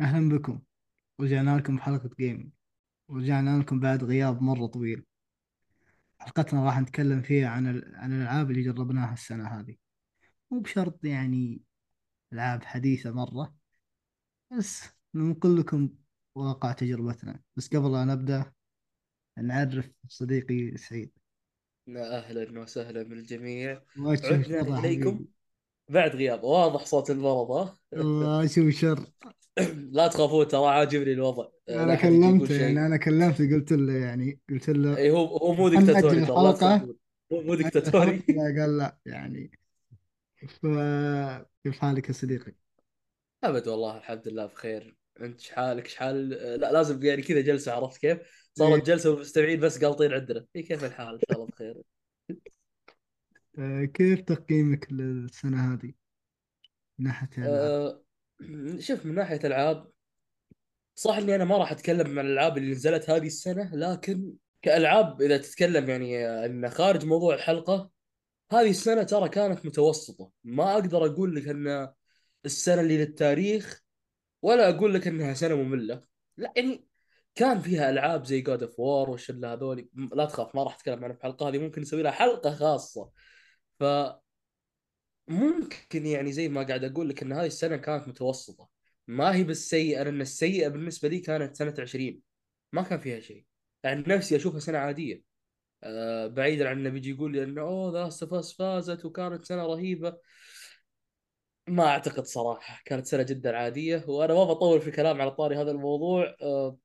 أهلا بكم. رجعنا لكم بحلقة جيم ورجعنا لكم بعد غياب مرة طويل. حلقتنا راح نتكلم فيها عن ال... عن الألعاب اللي جربناها السنة هذه. مو بشرط يعني ألعاب حديثة مرة بس ننقل لكم واقع تجربتنا. بس قبل لا نبدأ نعرف صديقي سعيد. أهلا وسهلا بالجميع. عدنا حبيبي. بعد غياب. واضح صوت المرض ها الله شو شر. لا تخافون ترى عاجبني الوضع. آه، يقول كلمته يعني أنا كلمته قلت له يعني قلت له اي هو هو مو دكتاتوري هو مو الحلقة دكتاتوري لا قال لا يعني. ف كيف حالك يا صديقي؟ أبد والله الحمد لله بخير. أنت شحالك شحال آه، لا لازم يعني كذا جلسة عرفت كيف؟ إيه. صارت جلسة والمستمعين بس قالطين عندنا. اي كيف الحال؟ إن شاء الله بخير. آه، كيف تقييمك للسنة هذه؟ من الألعاب؟ أه شوف من ناحية العاب صح إني أنا ما راح أتكلم عن الألعاب اللي نزلت هذه السنة لكن كألعاب إذا تتكلم يعني إن خارج موضوع الحلقة هذه السنة ترى كانت متوسطة. ما أقدر أقول لك إن السنة اللي للتاريخ ولا أقول لك إنها سنة مملة. لا يعني كان فيها ألعاب زي God of War والشله هذولي م- لا تخاف ما راح أتكلم عن الحلقة هذه ممكن نسوي لها حلقة خاصة. فممكن يعني زي ما قاعد أقول لك إن هذه السنة كانت متوسطة. ما هي بالسيئه لأن السيئة بالنسبة لي كانت سنة 20 ما كان فيها شيء. يعني نفسي أشوفها سنة عادية. آه، بعيدا عن إنه بيجي يقول لي إنه أوه ذا اس فازت وكانت سنة رهيبة. ما أعتقد صراحة كانت سنة جدا عادية. وأنا ما بطول في الكلام على طاري هذا الموضوع. آه،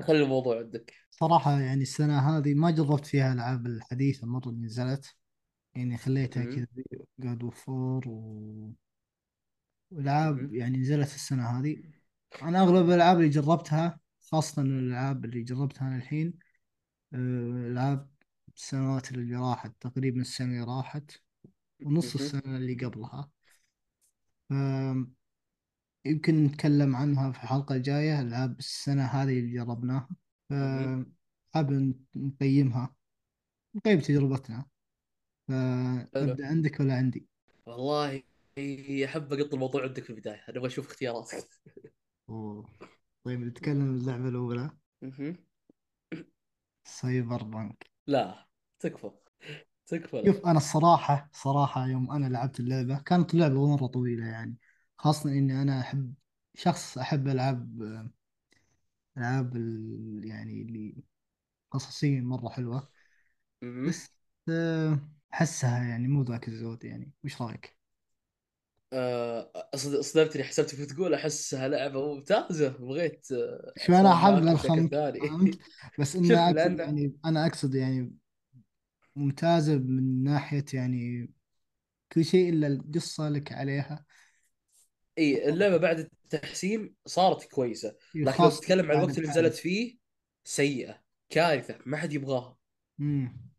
خلي الموضوع عندك. صراحة يعني السنة هذه ما جربت فيها الألعاب الحديثة مرة اللي نزلت. يعني خليتها. كذا جاد اوف و... والألعاب مهم. يعني نزلت السنة هذه أنا أغلب الألعاب اللي جربتها خاصة الألعاب اللي جربتها أنا الحين آه، ألعاب السنوات اللي راحت تقريبا السنة اللي راحت ونص. السنة اللي قبلها يمكن نتكلم عنها في الحلقة الجاية ألعاب السنة هذه اللي جربناها مهم. فحاب نقيمها نقيم تجربتنا فنبدأ عندك ولا عندي؟ والله احب اقط الموضوع عندك في البداية أنا أبغى أشوف اختياراتك أوه. طيب نتكلم اللعبة الأولى مهم. سايبر بانك لا تكفى تكفى شوف أنا الصراحة صراحة يوم أنا لعبت اللعبة كانت اللعبة مرة طويلة يعني خاصة إني أنا أحب شخص أحب ألعاب ألعاب ال- يعني اللي قصصيا مرة حلوة مهم. بس آه، أحسها يعني مو ذاك الزود يعني. وش رأيك؟ آه، صدمتني حسبتك بتقول أحسها لعبة ممتازة بغيت آه، شو أنا احب الخمط فهمت؟ بس إني شوف أقصد يعني أنا أقصد يعني ممتازة من ناحية يعني كل شيء إلا القصة لك عليها. إي اللعبة بعد التحسين صارت كويسة لكن لو تتكلم عن الوقت اللي نزلت فيه سيئة كارثة ما حد يبغاها. امم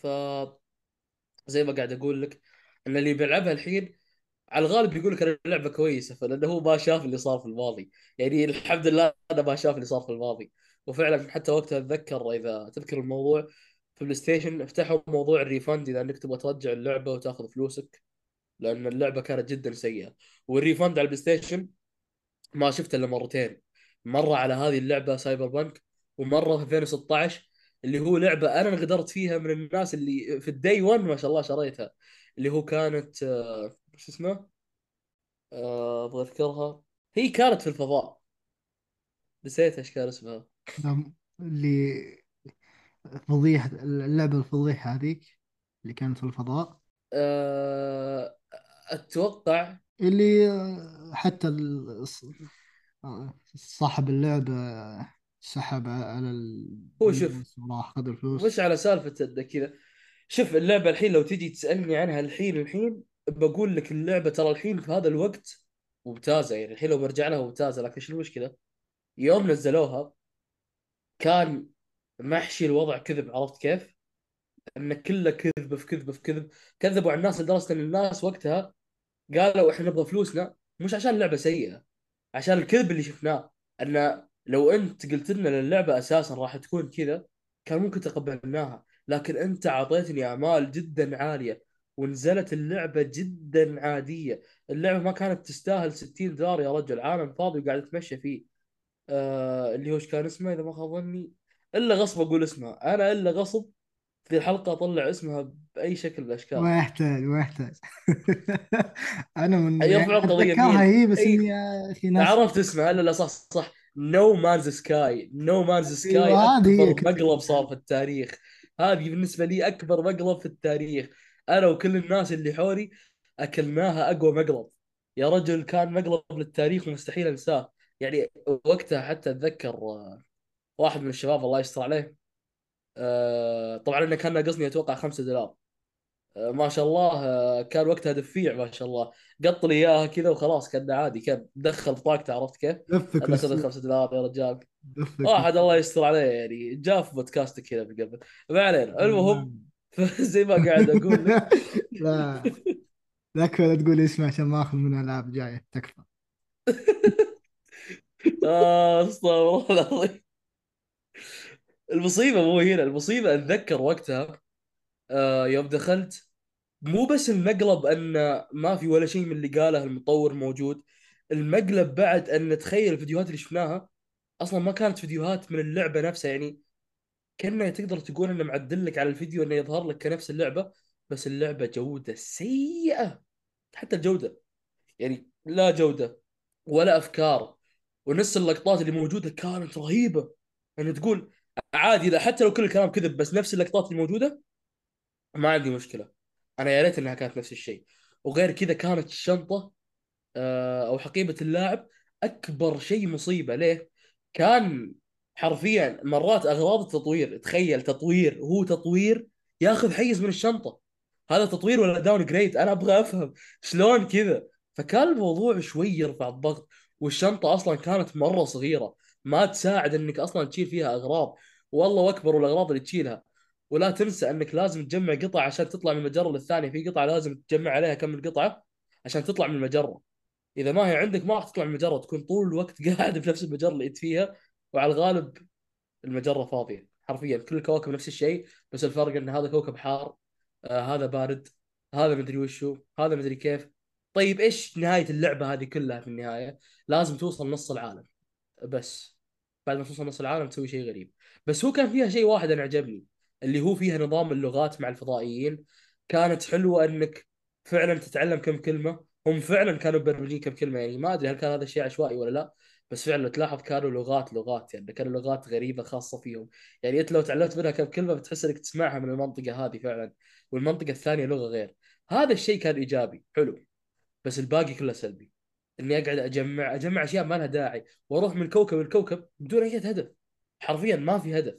ف زي ما قاعد أقول لك إن اللي بيلعبها الحين على الغالب يقول لك ان اللعبه كويسة فلأنه هو ما شاف اللي صار في الماضي. يعني الحمد لله أنا ما شاف اللي صار في الماضي. وفعلا حتى وقتها أتذكر إذا تذكر الموضوع في PlayStation فتحوا موضوع ال refund إذا إنك تبغى ترجع اللعبة وتأخذ فلوسك لأن اللعبة كانت جدا سيئة. وال refund على ال PlayStation ما شفته إلا مرتين. مرة على هذه اللعبة Cyberpunk ومرة في 2016 اللي هو لعبة أنا انغدرت فيها من الناس اللي في ال day 1 ما شاء الله شريتها اللي هو كانت آه، شو اسمه؟ آه، أبغى أذكرها. هي كانت في الفضاء. نسيت إيش كان اسمها. اللي فضيحة اللعبة الفضيحة هذيك اللي كانت في الفضاء. أه... أتوقع اللي آه، حتى آه، صاحب اللعبة سحب على هو شوف وراح خذ مش الفلوس على سالفة كذا. شوف اللعبة الحين لو تجي تسألني عنها الحين الحين بقول لك اللعبة ترى الحين في هذا الوقت ممتازة يعني. الحين لو برجع لها ممتازة لكن شو المشكلة؟ يوم نزلوها كان محشي الوضع كذب عرفت كيف؟ انه كله كذب في كذب في كذب. كذبوا على الناس لدرجة إن الناس وقتها قالوا إحنا نبغى فلوسنا مش عشان اللعبة سيئة عشان الكذب اللي شفناه. إن لو أنت قلت لنا إن اللعبة أساسا راح تكون كذا كان ممكن تقبلناها. لكن أنت أعطيتني أعمال جدا عالية ونزلت اللعبة جدا عادية. اللعبة ما كانت تستاهل 60 دولار يا رجل عالم فاضي وقاعد اتمشى فيه. آه اللي هو إيش كان اسمه إذا ما خاب ظني إلا غصب أقول اسمها أنا إلا غصب في الحلقة أطلع اسمها بأي شكل من الأشكال. ما يحتاج ما يحتاج أنا من يعني يرفعون قضيه أتذكرها مين هي بس اي إني يا أخي ناس. عرفت اسمها لا لا صح صح. No Man's Sky No Man's Sky أكبر مقلب صار في التاريخ. هذه بالنسبة لي أكبر مقلب في التاريخ. أنا وكل الناس اللي حولي أكلناها أقوى مقلب. يا رجل كان مقلب للتاريخ ومستحيل أنساه. يعني وقتها حتى أتذكر آه، واحد من الشباب الله يستر عليه آه، طبعا إنه كان ناقصني أتوقع 5 دولار. ما شاء الله آه، كان وقتها دفيع ما شاء الله. قط لي إياها كذا وخلاص كان عادي. كان دخل بطاقته عرفت كيف؟ دفك أنا خذ بالسوق الخمسة دولار يا رجال. واحد الله يستر عليه يعني جاء في بودكاست كذا في قبل. ما علينا. المهم بالسوق. زي ما قاعد أقول لك. لا. لا ولا تقول اسمه عشان ما أخذ من ألعاب جاية تكفى. آه أستغفر الله العظيم. المصيبة مو هنا. المصيبة أتذكر وقتها آه يوم دخلت مو بس المقلب أن ما في ولا شيء من اللي قاله المطور موجود المقلب بعد أن تخيل الفيديوهات اللي شفناها أصلا ما كانت فيديوهات من اللعبة نفسها يعني كأنه تقدر تقول إنه معدل لك على الفيديو إنه يظهر لك كنفس اللعبة بس اللعبة جودة سيئة حتى الجودة يعني لا جودة ولا أفكار ونص اللقطات اللي موجودة كانت رهيبة يعني تقول عادي لا حتى لو كل الكلام كذب بس نفس اللقطات اللي موجودة ما عندي مشكلة. أنا يا ريت إنها كانت نفس الشيء. وغير كذا كانت الشنطة آه، أو حقيبة اللاعب أكبر شيء مصيبة. ليه؟ كان حرفيا مرات أغراض التطوير تخيل تطوير هو تطوير ياخذ حيز من الشنطة. هذا تطوير ولا downgrade أنا أبغى أفهم شلون كذا. فكان الموضوع شوي يرفع الضغط والشنطة أصلا كانت مرة صغيرة. ما تساعد إنك أصلا تشيل فيها أغراض. والله أكبر والاغراض اللي تشيلها. ولا تنسى انك لازم تجمع قطع عشان تطلع من المجرة للثانية. في قطعة لازم تجمع عليها كم القطعه عشان تطلع من المجرة. إذا ما هي عندك ما راح تطلع من المجرة تكون طول الوقت قاعد في نفس المجرة اللي أنت فيها وعلى الغالب المجرة فاضية. حرفيا كل الكواكب نفس الشيء بس الفرق إن هذا كوكب حار آه هذا بارد هذا مدري وشو هذا مدري كيف. طيب إيش نهاية اللعبة هذه كلها في النهاية؟ لازم توصل نص العالم. بس بعد ما توصل نص العالم تسوي شيء غريب. بس هو كان فيها شيء واحد أنا عجبني. اللي هو فيها نظام اللغات مع الفضائيين كانت حلوة إنك فعلا تتعلم كم كلمة. هم فعلا كانوا مبرمجين كم كلمة يعني ما أدري هل كان هذا الشيء عشوائي ولا لا بس فعلا تلاحظ كانوا لغات لغات يعني كانوا لغات غريبة خاصة فيهم. يعني أنت لو تعلمت منها كم كلمة بتحس إنك تسمعها من المنطقة هذه فعلا والمنطقة الثانية لغة غير. هذا الشيء كان إيجابي حلو بس الباقي كله سلبي. إني أقعد أجمع أجمع أشياء ما لها داعي وأروح من كوكب لكوكب بدون أي هدف. حرفيا ما في هدف.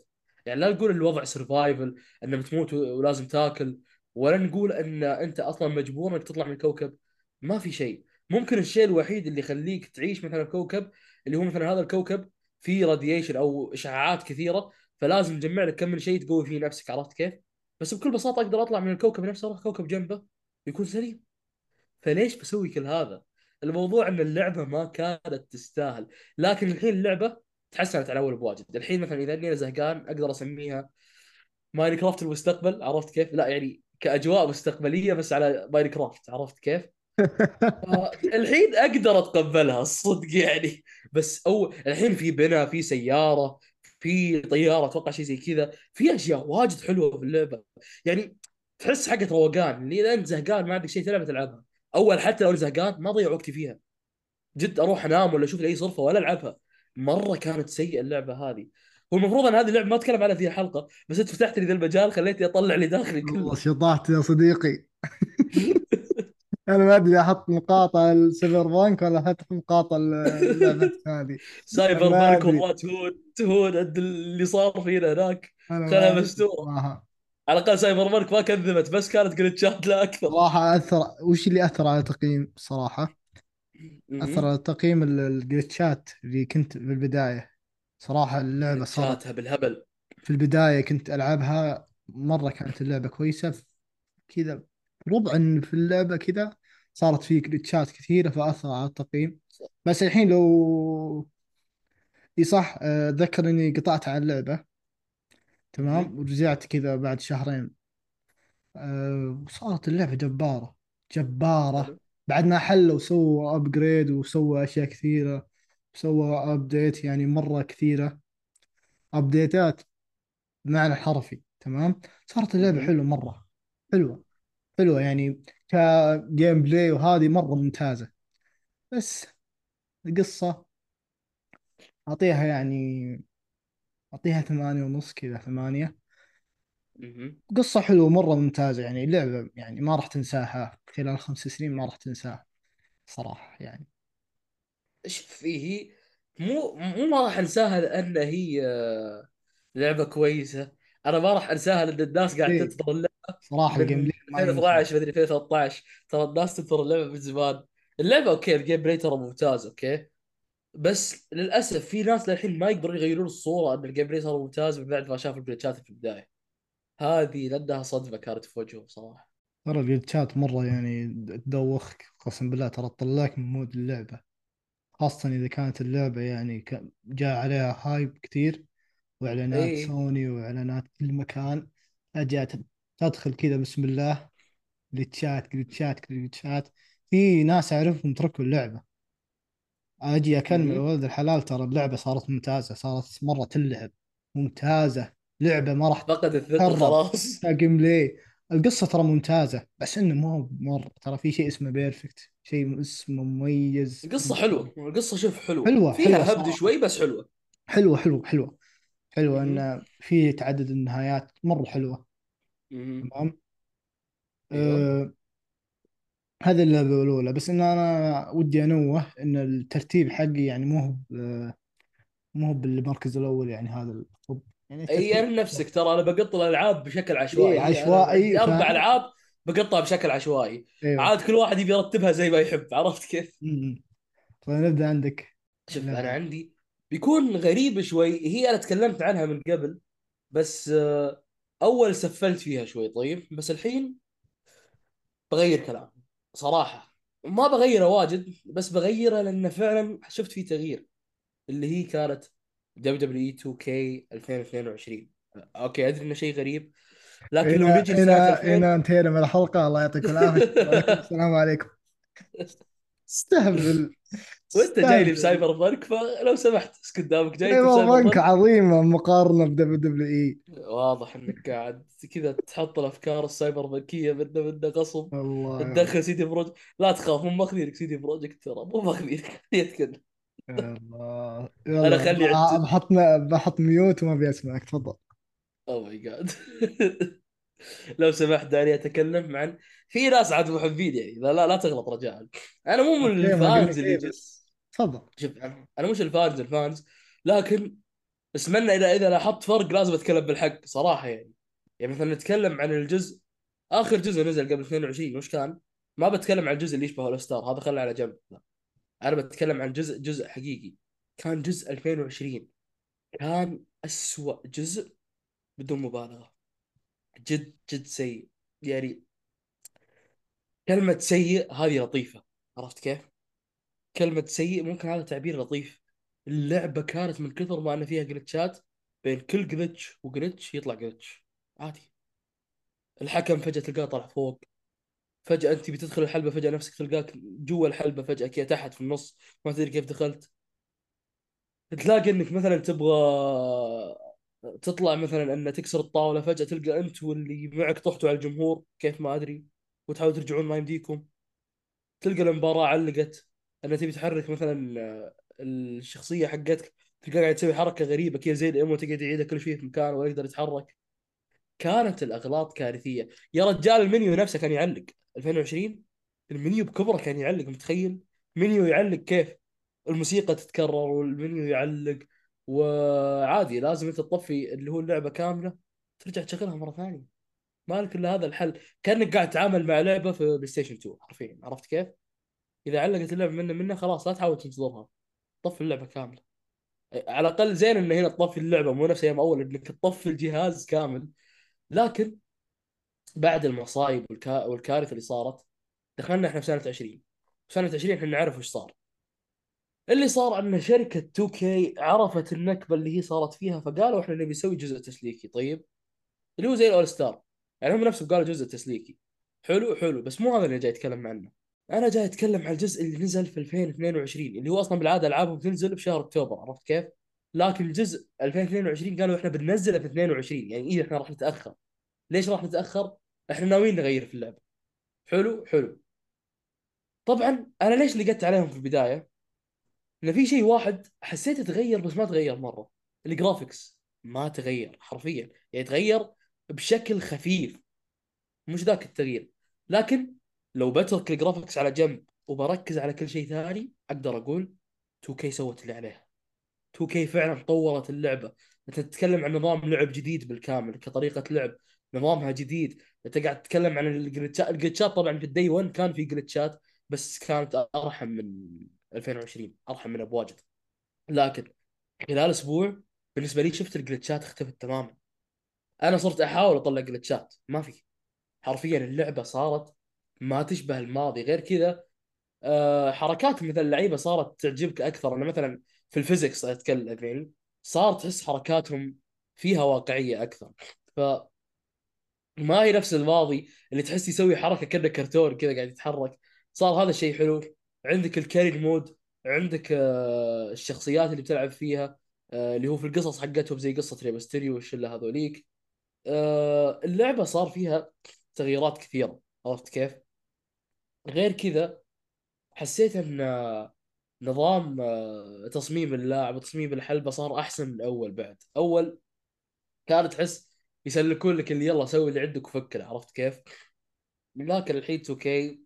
يعني لا نقول الوضع survival إنه بتموت ولازم تاكل ولا نقول إن أنت أصلا مجبور إنك تطلع من الكوكب ما في شيء ممكن الشيء الوحيد اللي يخليك تعيش مثلا كوكب اللي هو مثلا هذا الكوكب فيه radiation أو إشعاعات كثيرة فلازم تجمع لك كم من شيء تقوي فيه نفسك عرفت كيف؟ بس بكل بساطة أقدر أطلع من الكوكب نفسه أروح كوكب جنبه يكون سليم فليش بسوي كل هذا؟ الموضوع إن اللعبة ما كانت تستاهل، لكن الحين اللعبة تحسنت على أول بواجد، الحين مثلا إذا أني زهقان أقدر أسميها Minecraft المستقبل. عرفت كيف؟ لا يعني كأجواء مستقبلية بس على Minecraft عرفت كيف؟ الحين أقدر أتقبلها. الصدق يعني. بس أو الحين في بنا في سيارة في طيارة أتوقع شيء زي كذا. في أشياء واجد حلوة في اللعبة. يعني تحس حقت روقان. اللي إذا انت زهقان ما عندك شيء تلعب تلعبها أول حتى لو زهقان ما أضيع وقتي فيها. جد أروح أنام ولا أشوف لي أي صرفة ولا ألعبها. مرة كانت سيئة اللعبة هذه. هو المفروض أن هذه اللعبة ما أتكلم عنها في حلقة بس أنت فتحت لي ذا المجال خليتني أطلع اللي داخلي كله. شطحت يا صديقي. أنا ما أدري أحط مقاطع السيفر بانك ولا أحط مقاطع اللعبة هذه. Cyberpunk والله تهون تهون قد اللي صار فينا هناك. أدري مستوره على الأقل Cyberpunk ما كذبت بس كانت glitch ات لا أكثر. صراحة اثر وش اللي أثر على تقييم صراحة؟ أثر. على تقييم ال- ال glitch ات اللي كنت في البداية. صراحة اللعبة صارت بالهبل. في البداية كنت ألعبها مرة كانت اللعبة كويسة. كذا ربع في اللعبة كذا صارت في glitch ات كثيرة فأثر على التقييم. بس الحين لو إي صح آه، اتذكر إني قطعت على اللعبة. تمام؟ ورجعت كذا بعد شهرين. أه وصارت اللعبة جبارة. جبارة. حلو. بعد ما حلوا وسووا upgrade وسووا أشياء كثيرة وسووا update يعني مرة كثيرة. update ات بمعنى الحرفي تمام؟ صارت اللعبة مهم. حلوة مرة حلوة حلوة يعني كجيم بلاي وهذه مرة ممتازة. بس القصة أعطيها يعني أعطيها ثمانية ونص كذا ثمانية. مهم. قصة حلوة مرة ممتازة يعني. اللعبة يعني ما راح تنساها. خلال خمس سنين ما راح تنساها صراحة يعني. شوف هي مو مو ما راح أنساها لأن هي آه، لعبة كويسة. أنا ما راح أنساها لأن الناس قاعد إيه تنتظر اللعبة. صراحة ال gameplay ما ينسى 2012 مدري 2013 ترى الناس تنتظر اللعبة من زمان. اللعبة okay ال gameplay ترى ممتاز okay. بس للأسف في ناس للحين ما يقدرون يغيرون الصورة ان ال gameplay صار ممتاز من بعد ما شافوا ال glitch ات في البداية. هذه لانها صدمه كانت في وجههم صراحة ترى ال glitch ات مرة يعني تدوخك قسم بالله ترى تطلعك من mood اللعبة. خاصة إذا كانت اللعبة يعني جاء عليها hype كثير وإعلانات اي سوني وإعلانات كل مكان. فجأة تدخل كذا بسم الله glitch ات glitch ات glitch ات. في ناس أعرفهم تركوا اللعبة. أجي أكلم مهم. ولد الحلال ترى اللعبة صارت ممتازة صارت مرة تلعب. ممتازة. لعبة ما راح فقد الثقه خلاص. ك gameplay القصة ترى ممتازة بس إنه ما هو مرة ترى في شيء اسمه perfect شيء اسمه مميز. القصة حلوة. القصة شوف حلوة. حلوة حلوة فيها هبد صراحة. شوي بس حلوة. حلوة حلوة حلوة. حلوة مهم. إن في تعدد النهايات مرة حلوة. مهم. تمام؟ أيوه. أه هذه اللعبة الأولى. بس إن أنا ودي أنوه إن الترتيب حقي يعني مو هو ب- مو هو بالمركز الأول يعني هذا الطب. اي نفسك ترى أنا بقط الألعاب بشكل إيه عشوائي أنا عشوائي عندي أربع ألعاب بقطها بشكل عشوائي. أيوه عاد كل واحد يبي يرتبها زي ما يحب عرفت كيف؟ أمم. طيب عندك. شوف أنا عندي بيكون غريب شوي هي أنا تكلمت عنها من قبل بس آه، أول سفلت فيها شوي طيب. بس الحين بغير كلام صراحة. ما بغيره واجد بس بغيره لأن فعلا شفت فيه تغيير اللي هي كانت دبليو دبليو إي 2 كي 2022 أوكي أدري إنه شيء غريب لكن لو نجي هنا 2000 هنا انتهينا من الحلقة الله يعطيكم لكم السلام عليكم. استهبل. وأنت جاي لي ب Cyberpunk فلو سمحت اسكت دامك جاي انت Cyberpunk عظيمة مقارنة ب WWE. واضح إنك قاعد كذا تحط الأفكار السايبر بنكيه منه منه غصب. الله تدخل CD Projekt لا تخاف مو ماخذينك CD Projekt ترى مو ماخذينك. يتكلم. الله أنا يلا خلي عدت بحط بحط mute وما أبي اسمعك تفضل. oh my god لو سمحت دعني أتكلم عن في ناس عاد محبين يعني لا لا, لا تغلط رجاء أنا مو من okay ما قلنا ال fans اللي شيء يجي بس تفضل. شوف أنا مش ال fans ال fans. لكن اتمنى اذا إذا لاحظت فرق لازم أتكلم بالحق صراحة يعني. يعني مثلا نتكلم عن الجزء آخر جزء نزل قبل 22 وش كان؟ ما بتكلم عن الجزء اللي يشبه All Star هذا خله على جنب. أنا بتكلم عن جزء جزء حقيقي. كان جزء 2020 كان أسوأ جزء بدون مبالغة. جد جد سيء. يعني كلمة سيء هذه لطيفة. عرفت كيف؟ كلمة سيء ممكن هذا تعبير لطيف. اللعبة كانت من كثر ما ان فيها جلتشات بين كل جلتش وجلتش يطلع جلتش عادي. الحكم فجأة تلقاه طلع فوق. فجأة أنت بتدخل الحلبة فجأة نفسك تلقاك جوا الحلبة فجأة كذا تحت في النص. ما تدري كيف دخلت. تلاقي إنك مثلا تبغى تطلع مثلا إن تكسر الطاولة فجأة تلقى أنت واللي معك طحتوا على الجمهور كيف ما أدري وتحاول ترجعون ما يمديكم. تلقى المباراة علقت إن تبي تحرك مثلا الشخصية حقتك تلقاه قاعد تسوي حركة غريبة كذا زي الايمو تقعد يعيدها كل شوي في مكانه ولا يقدر يتحرك. كانت الأغلاط كارثية. يا رجال المنيو نفسه كان يعلق. 2020 المنيو بكبره كان يعلق متخيل؟ منيو يعلق كيف؟ الموسيقى تتكرر والمنيو يعلق وعادي لازم انت تطفي اللي هو اللعبة كاملة ترجع تشغلها مرة ثانية. مالك إلا هذا الحل. كأنك قاعد تتعامل مع لعبة في PlayStation 2 حرفيا عرفت كيف؟ إذا علقت اللعبة منه منه خلاص لا تحاول تنتظرها. طفي اللعبة كاملة. على الأقل زين إن هنا تطفي اللعبة مو نفس أيام أول إنك تطفي الجهاز كامل. لكن بعد المصايب والكا... والكارثة اللي صارت دخلنا إحنا في سنة 20 سنة 20 إحنا نعرف وش صار. اللي صار أن شركة 2K عرفت النكبة اللي هي صارت فيها فقالوا إحنا نبي نسوي جزء تسليكي. طيب؟ اللي هو زي الأول ستار. يعني هم نفسهم قالوا جزء تسليكي. حلو حلو. بس مو هذا اللي جاي اتكلم عنه. أنا جاي أتكلم عن الجزء اللي نزل في 2022 اللي هو أصلا بالعادة ألعابهم تنزل بشهر أكتوبر عرفت كيف؟ لكن الجزء 2022 قالوا إحنا بننزله في 22 يعني إيه إحنا راح نتأخر؟ ليش راح نتأخر؟ إحنا ناويين نغير في اللعبة. حلو؟ حلو. طبعا أنا ليش لقيت عليهم في البداية؟ إن في شيء واحد حسيته تغير بس ما تغير مرة. ال graphics ما تغير حرفيا. يعني تغير بشكل خفيف. مش ذاك التغيير. لكن لو بترك ال graphics على جنب وبركز على كل شيء ثاني أقدر أقول 2K سوت اللي عليها. 2K فعلا طورت اللعبة. أنت تتكلم عن نظام لعب جديد بالكامل كطريقة لعب. نظامها جديد. انت قاعد تتكلم عن الجلتشات الجلتشات طبعا في الدي 1 كان في جلتشات بس كانت أرحم من 2020 أرحم من بواجد لكن خلال أسبوع بالنسبة لي شفت الجلتشات اختفت تماما. أنا صرت أحاول أطلع جلتشات ما في. حرفيا اللعبة صارت ما تشبه الماضي. غير كذا آه، حركات مثل اللعيبة صارت تعجبك أكثر. أنا مثلا في ال physics أتكلم يعني صار تحس حركاتهم فيها واقعية أكثر. ف ما هي نفس الماضي اللي تحس يسوي حركة كأنه كرتون كذا قاعد يتحرك. صار هذا الشيء حلو. عندك ال career mode عندك آه، الشخصيات اللي بتلعب فيها آه، اللي هو في القصص حقتهم زي قصة ري مستيريو والشلة هذوليك. آه، اللعبة صار فيها تغييرات كثيرة عرفت كيف؟ غير كذا حسيت إن نظام تصميم اللاعب وتصميم الحلبة صار أحسن من اول بعد. أول كانت تحس يسلكون لك اللي يلا سوي اللي عندك وفكر عرفت كيف؟ لكن الحين 2K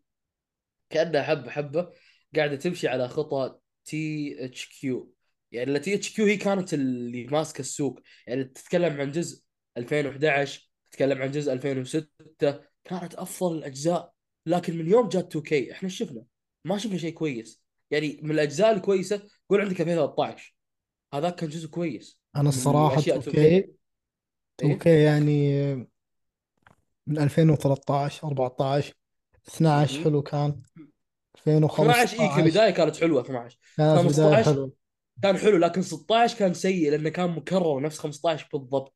كأنها حبة حبة قاعدة تمشي على خطى THQ يعني ال THQ هي كانت اللي ماسكة السوق. يعني تتكلم عن جزء 2011 تتكلم عن جزء 2006 كانت أفضل الأجزاء. لكن من يوم جات 2K إحنا شفنا ما شفنا شيء كويس. يعني من الأجزاء الكويسة قول عندك 2013 هذاك كان جزء كويس. أنا الصراحة 2K 2K يعني من 2013 14 12 حلو كان. 2015 12 اي كبداية كانت حلوة 12 15 حلو. كان حلو لكن 16 كان سيء لأنه كان مكرر نفس 15 بالضبط.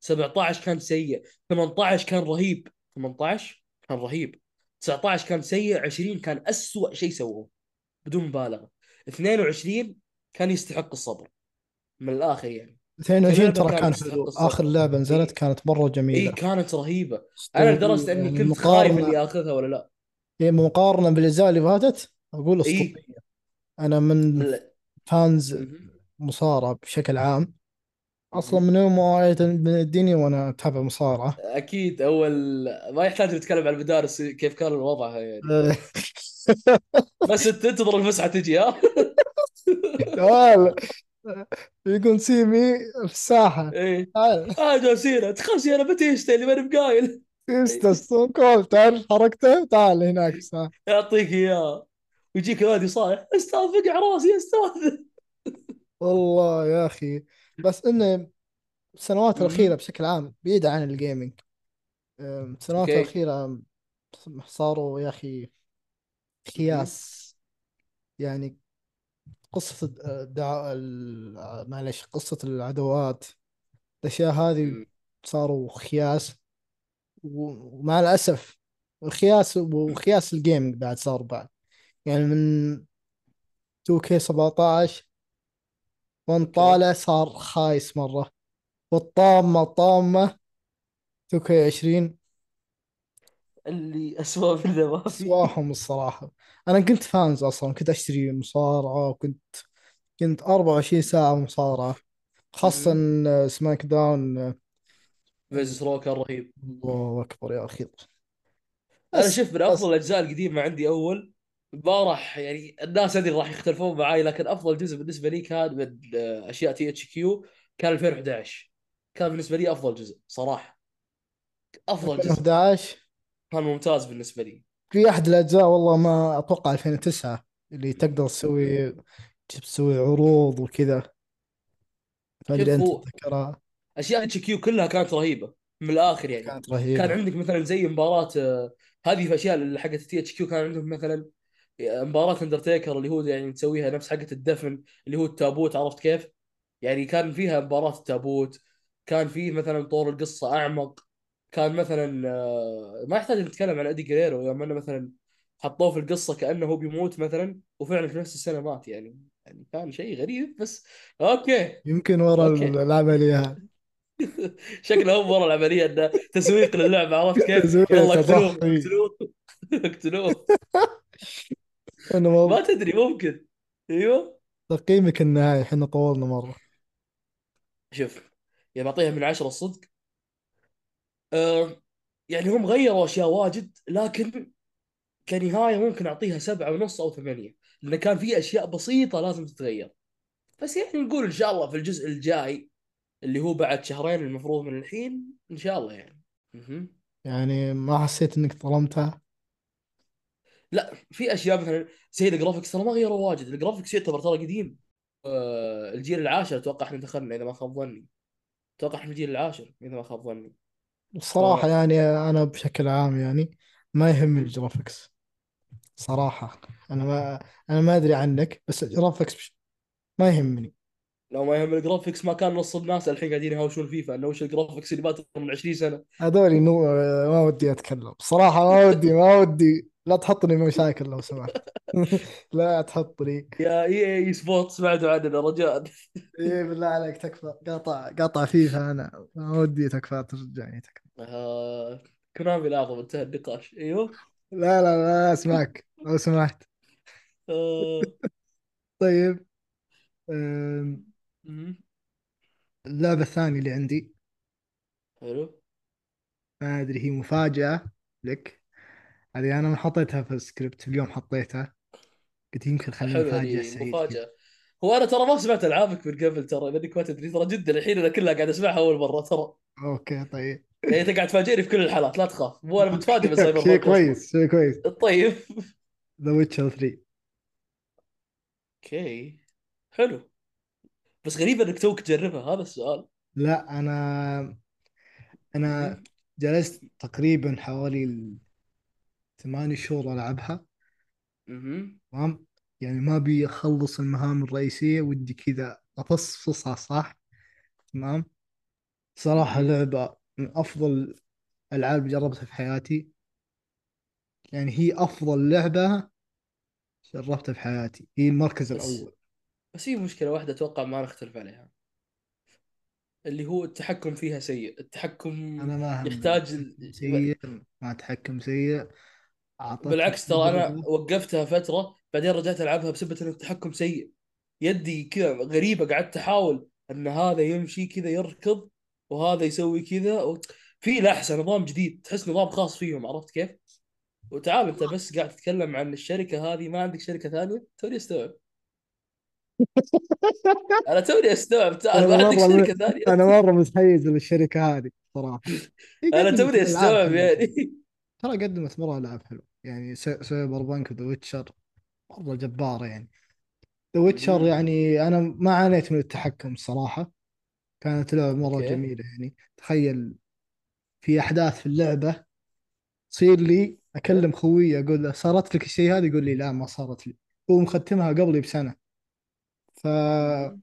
17 كان سيء 18 كان رهيب. 18 كان رهيب. 19 كان سيء 20 كان أسوأ شيء سووه بدون مبالغة. 22 كان يستحق الصبر. من الآخر يعني. 22 ترى كان حلو آخر لعبة نزلت إيه؟ كانت مرة جميلة. اي كانت رهيبة. أنا لدرجه إني كنت خايف إني آخذها ولا لا. إيه مقارنة بالأجزاء اللي فاتت أقول أسطورية. إيه؟ أنا من فانز مصارعة بشكل عام. أصلا من يوم ما من الدنيا وأنا أتابع مصارعة. أكيد أول ما يحتاج نتكلم عن المدارس كيف كان وضعها يعني. بس تنتظر الفسحه تجي ها؟ يقول سيمي في الساحة. إيه. آه. جالسين تخشي أنا بتيشتا اللي ماني بقايل تيستا ستون كول تعرف حركته؟ تعال هناك يعطيك إياه. ويجيك نادي صايح. أستاذ فقع راسي يا أستاذ والله يا أخي. بس إنه السنوات الأخيرة بشكل عام بعيده عن الجيمنج السنوات الأخيرة صاروا يا أخي خياس. يعني قصة الدعاء معلش قصة العدوات الأشياء هذه صاروا خياس ومع الأسف الخياس وخياس الجيمنج بعد صار بعد. يعني من 2K 17 وان طالع صار خايس مرة. والطامة طامة 2K 20 اللي اسوء من ذا ما في أسواهم الصراحة. أنا كنت fans أصلا كنت أشتري مصارعة وكنت كنت 24 ساعة مصارعة. خاصه SmackDown. versus Raw كان رهيب الله أكبر يا أخي. أنا شوف من أفضل الأجزاء القديمة عندي أول. ما راح يعني الناس أدري راح يختلفون معي لكن أفضل جزء بالنسبة لي كان من أشياء THQ. كان 2011 كان بالنسبة لي أفضل جزء صراحة. أفضل جزء. 2011 كان ممتاز بالنسبة لي. في أحد الأجزاء والله ما أتوقع 2009 اللي تقدر تسوي تسوي عروض وكذا. ما أدري أنت تذكرها. أشياء THQ كلها كانت رهيبة من الآخر يعني. كانت رهيبة. كان عندك مثلا زي مباراة آه، هذه في أشياء اللي حقت THQ كان عندهم مثلا آه، مباراة اندرتيكر اللي هو يعني تسويها نفس حقت الدفن اللي هو التابوت عرفت كيف؟ يعني كان فيها مباراة التابوت كان فيه مثلا طور القصة أعمق. كان مثلا آه، ما يحتاج نتكلم عن ادي جريرو يوم إنه مثلا حطوه في القصة كأنه هو بيموت مثلا وفعلا في نفس السنة مات يعني يعني كان شيء غريب بس okay. يمكن ورا okay. العملية. هذه شكله هو ورا العملية إنه تسويق للعبة عرفت كيف؟ يلا اقتلوه. اقتلوه. اقتلوه. ما تدري ممكن. أيوه. تقييمك النهائي إحنا طولنا مرة. شوف يا بعطيها من عشرة الصدق أه يعني هم غيروا أشياء واجد لكن كنهاية ممكن أعطيها سبعة ونص أو ثمانية لأن كان في أشياء بسيطة لازم تتغير. بس يعني نقول إن شاء الله في الجزء الجاي اللي هو بعد شهرين المفروض من الحين إن شاء الله يعني. يعني ما حسيت إنك ظلمتها لا في أشياء مثلا زي ال graphics ترى ما غيروا واجد. ال graphics يعتبر ترى قديم. آه الجيل العاشر أتوقع إحنا دخلنا إذا ما خاب ظني. أتوقع إحنا الجيل العاشر إذا ما خاب ظني. الصراحة يعني أنا بشكل عام يعني ما يهمني ال graphics صراحة. أنا ما أنا ما أدري عنك بس ال graphics بش... ما يهمني. لو ما يهم ال graphics ما كان نص الناس الحين قاعدين يهاوشون فيفا انه وش ال graphics اللي بات من 20 سنة. هذولي no ما ودي أتكلم. صراحة ما ودي ما ودي. لا تحطني مشاكل لو سمحت. لا تحطني. يا EA Sports بعدوا عننا رجاء. إيه بالله عليك تكفى. قاطع قاطع فيفا أنا. ما ودي تكفى ترجعني تكفى. آه... Konami الاعظم انتهى النقاش. أيوه. لا لا لا أسمعك. لو سمحت. آه... طيب. اللعبة الثانية اللي عندي. حلو. ما أدري هي مفاجأة لك. هذه أنا ما حطيتها في السكريبت اليوم حطيتها. قلت يمكن خليني أفاجئ سعيد مفاجأة. هو أنا ترى ما سمعت ألعابك من قبل ترى لانك ما تدري ترى جدا الحين أنا كلها قاعد أسمعها أول مرة ترى. okay طيب. يعني أنت قاعد تفاجئني في كل الحالات لا تخاف. مو أنا متفاجئ من سايبر شيء كويس شيء كويس. طيب. The Witcher 3 أوكي. حلو. بس غريب إنك توك تجربها هذا السؤال. لا أنا أنا. جلست تقريبا حوالي ثمانية شهور ألعبها. تمام؟ يعني ما أبي أخلص المهام الرئيسية ودي كذا افصفصها صح؟ تمام؟ صراحة مهم. لعبة من أفضل الألعاب اللي جربتها في حياتي. يعني هي أفضل لعبة جربتها في حياتي. هي المركز بس الأول. بس في مشكلة واحدة أتوقع ما نختلف عليها. اللي هو التحكم فيها سيء. التحكم أنا ما يحتاج سيء ما تحكم سيء. بالعكس ترى أنا وقفتها فترة بعدين رجعت ألعبها بسبب ان التحكم سيء. يدي كذا غريبة قعدت أحاول إن هذا يمشي كذا يركض وهذا يسوي كذا و... في لحسه نظام جديد تحس نظام خاص فيهم عرفت كيف؟ وتعال أنت بس قاعد تتكلم عن الشركة هذه ما عندك شركة ثانية؟ توني استوعب. أنا توني استوعب تعال ما عندك. شركة ثانية؟ أنا مرة متحيز للشركة هذه صراحة. هي أنا توني استوعب يعني. ترى قدمت مرة العاب حلوة يعني Cyberpunk و The Witcher مرة جبارة يعني. The Witcher. يعني أنا ما عانيت من التحكم الصراحة كانت لعبة مرة أوكي. جميلة يعني. تخيل في أحداث في اللعبة تصير لي أكلم خويي أقول له صارت لك الشيء هذا؟ يقول لي لا ما صارت لي. هو مختمها قبلي بسنة. فلعبة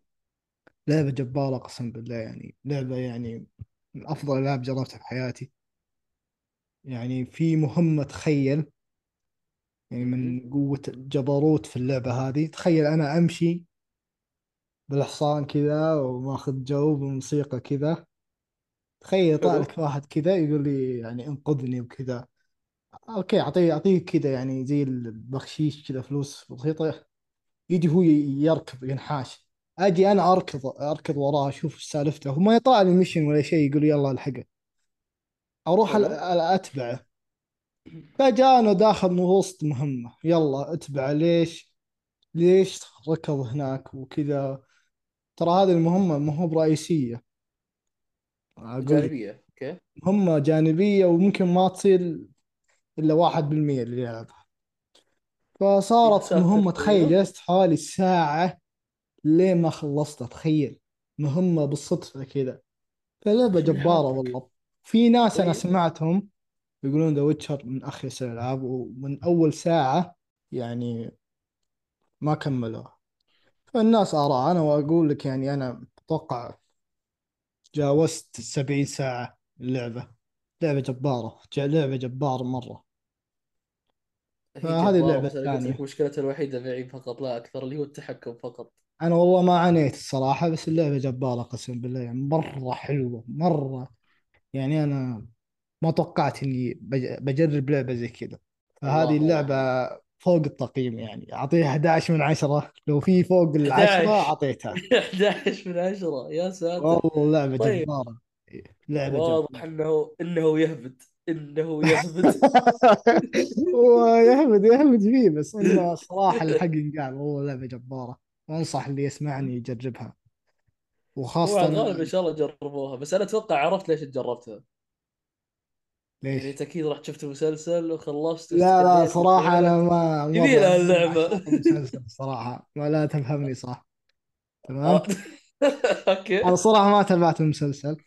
مهم. جبارة قسم بالله يعني. لعبة يعني من أفضل الألعاب جربتها في حياتي. يعني في مهمة تخيل يعني. من قوة الجبروت في اللعبة هذه. تخيل أنا أمشي بالحصان كذا وماخذ جو بموسيقى كذا. تخيل يطلع حلو. لك واحد كذا يقول لي يعني انقذني وكذا. okay اعطيه أعطيه كذا يعني زي البخشيش كذا فلوس بسيطة. يجي هو يركض ينحاش. أجي أنا اركض أركض وراه أشوف إيش سالفته. هو ما يطلع لي mission ولا شيء يقول يلا الحقه. أروح أتبعه. فجأة أنا داخل وسط مهمة. يلا أتبعه. ليش؟ ليش ركض هناك وكذا؟ ترى هذه المهمة ما هو لك. جانبية. okay. مهمة جانبية وممكن ما تصير إلا واحد بالمية اللي يلعبها فصارت مهمة تخيل. جلست حوالي ساعة لين ما خلصتها تخيل. مهمة بالصدفة كذا. فلعبة جبارة والله. في ناس أنا طيب. سمعتهم يقولون The Witcher من أخيس الألعاب ومن أول ساعة يعني ما كملوها. فالناس آراء أنا وأقول لك يعني أنا أتوقع تجاوزت السبعين ساعة اللعبة. لعبة جبارة ج- لعبة جبارة مرة. هي فهذه أنا لك الثانية. مشكلتها الوحيدة معي فقط لا أكثر اللي هو التحكم فقط. أنا والله ما عانيت الصراحة بس اللعبة جبارة قسم بالله يعني مرة حلوة مرة يعني أنا ما توقعت بج- بجرب لعبة زي كذا. فهذه الله اللعبة الله فوق التقييم يعني. أعطيها 11 من 10 لو في فوق العشرة 11 أعطيتها. 11 من 10 يا ساتر. والله لعبة طيب. جبارة. لعبة واضح جبارة. إنه إنه يهبد. إنه يهبد. ويهمد يهمد فيه بس إنه الصراحة الحق ينقال. والله لعبة جبارة. وانصح اللي يسمعني يجربها. وخاصة الغالب ان شاء الله جربوها بس أنا أتوقع عرفت ليش جربتها. يعني ليش؟ انت أكيد رحت شفت المسلسل وخلصت لا لا أنا ولد ما اللعبة. عشاق المسلسل صراحة. ما لا تفهمني صح. تمام؟ okay. صراحة ما تابعت المسلسل.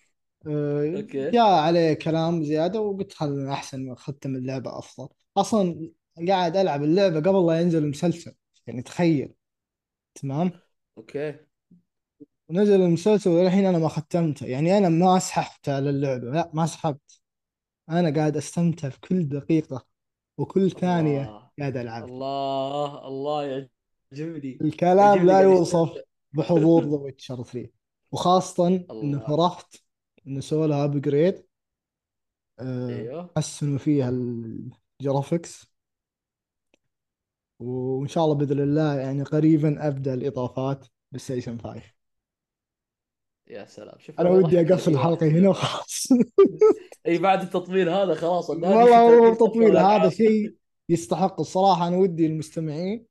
أه، okay. جاء عليه كلام زيادة وقلت خلنا أحسن ختم اللعبة أفضل. أصلا قاعد ألعب اللعبة قبل لا ينزل المسلسل يعني تخيل. تمام؟ okay. ونزل المسلسل والحين أنا ما ختمته. يعني أنا ما سحبت على اللعبة. لا ما سحبت. أنا قاعد أستمتع في كل دقيقة وكل ثانية الله. قاعد ألعب. الله الله يعجبني. الكلام يعجبني لا قاعد يوصف يستمتع. بحضور The Witcher 3 وخاصة انه الله. فرحت انه سووا لها upgrade أيوه. حسنوا فيها ال graphics وإن شاء الله بإذن الله يعني قريبا أبدأ الإضافات ب PlayStation 5 يا سلام شوف أنا أنا ودي أقفل الحلقة هنا وخلاص إي بعد التطوير هذا خلاص والله شتاء هو كيف تطور تطوير هذا شيء يستحق. الصراحة أنا ودي المستمعين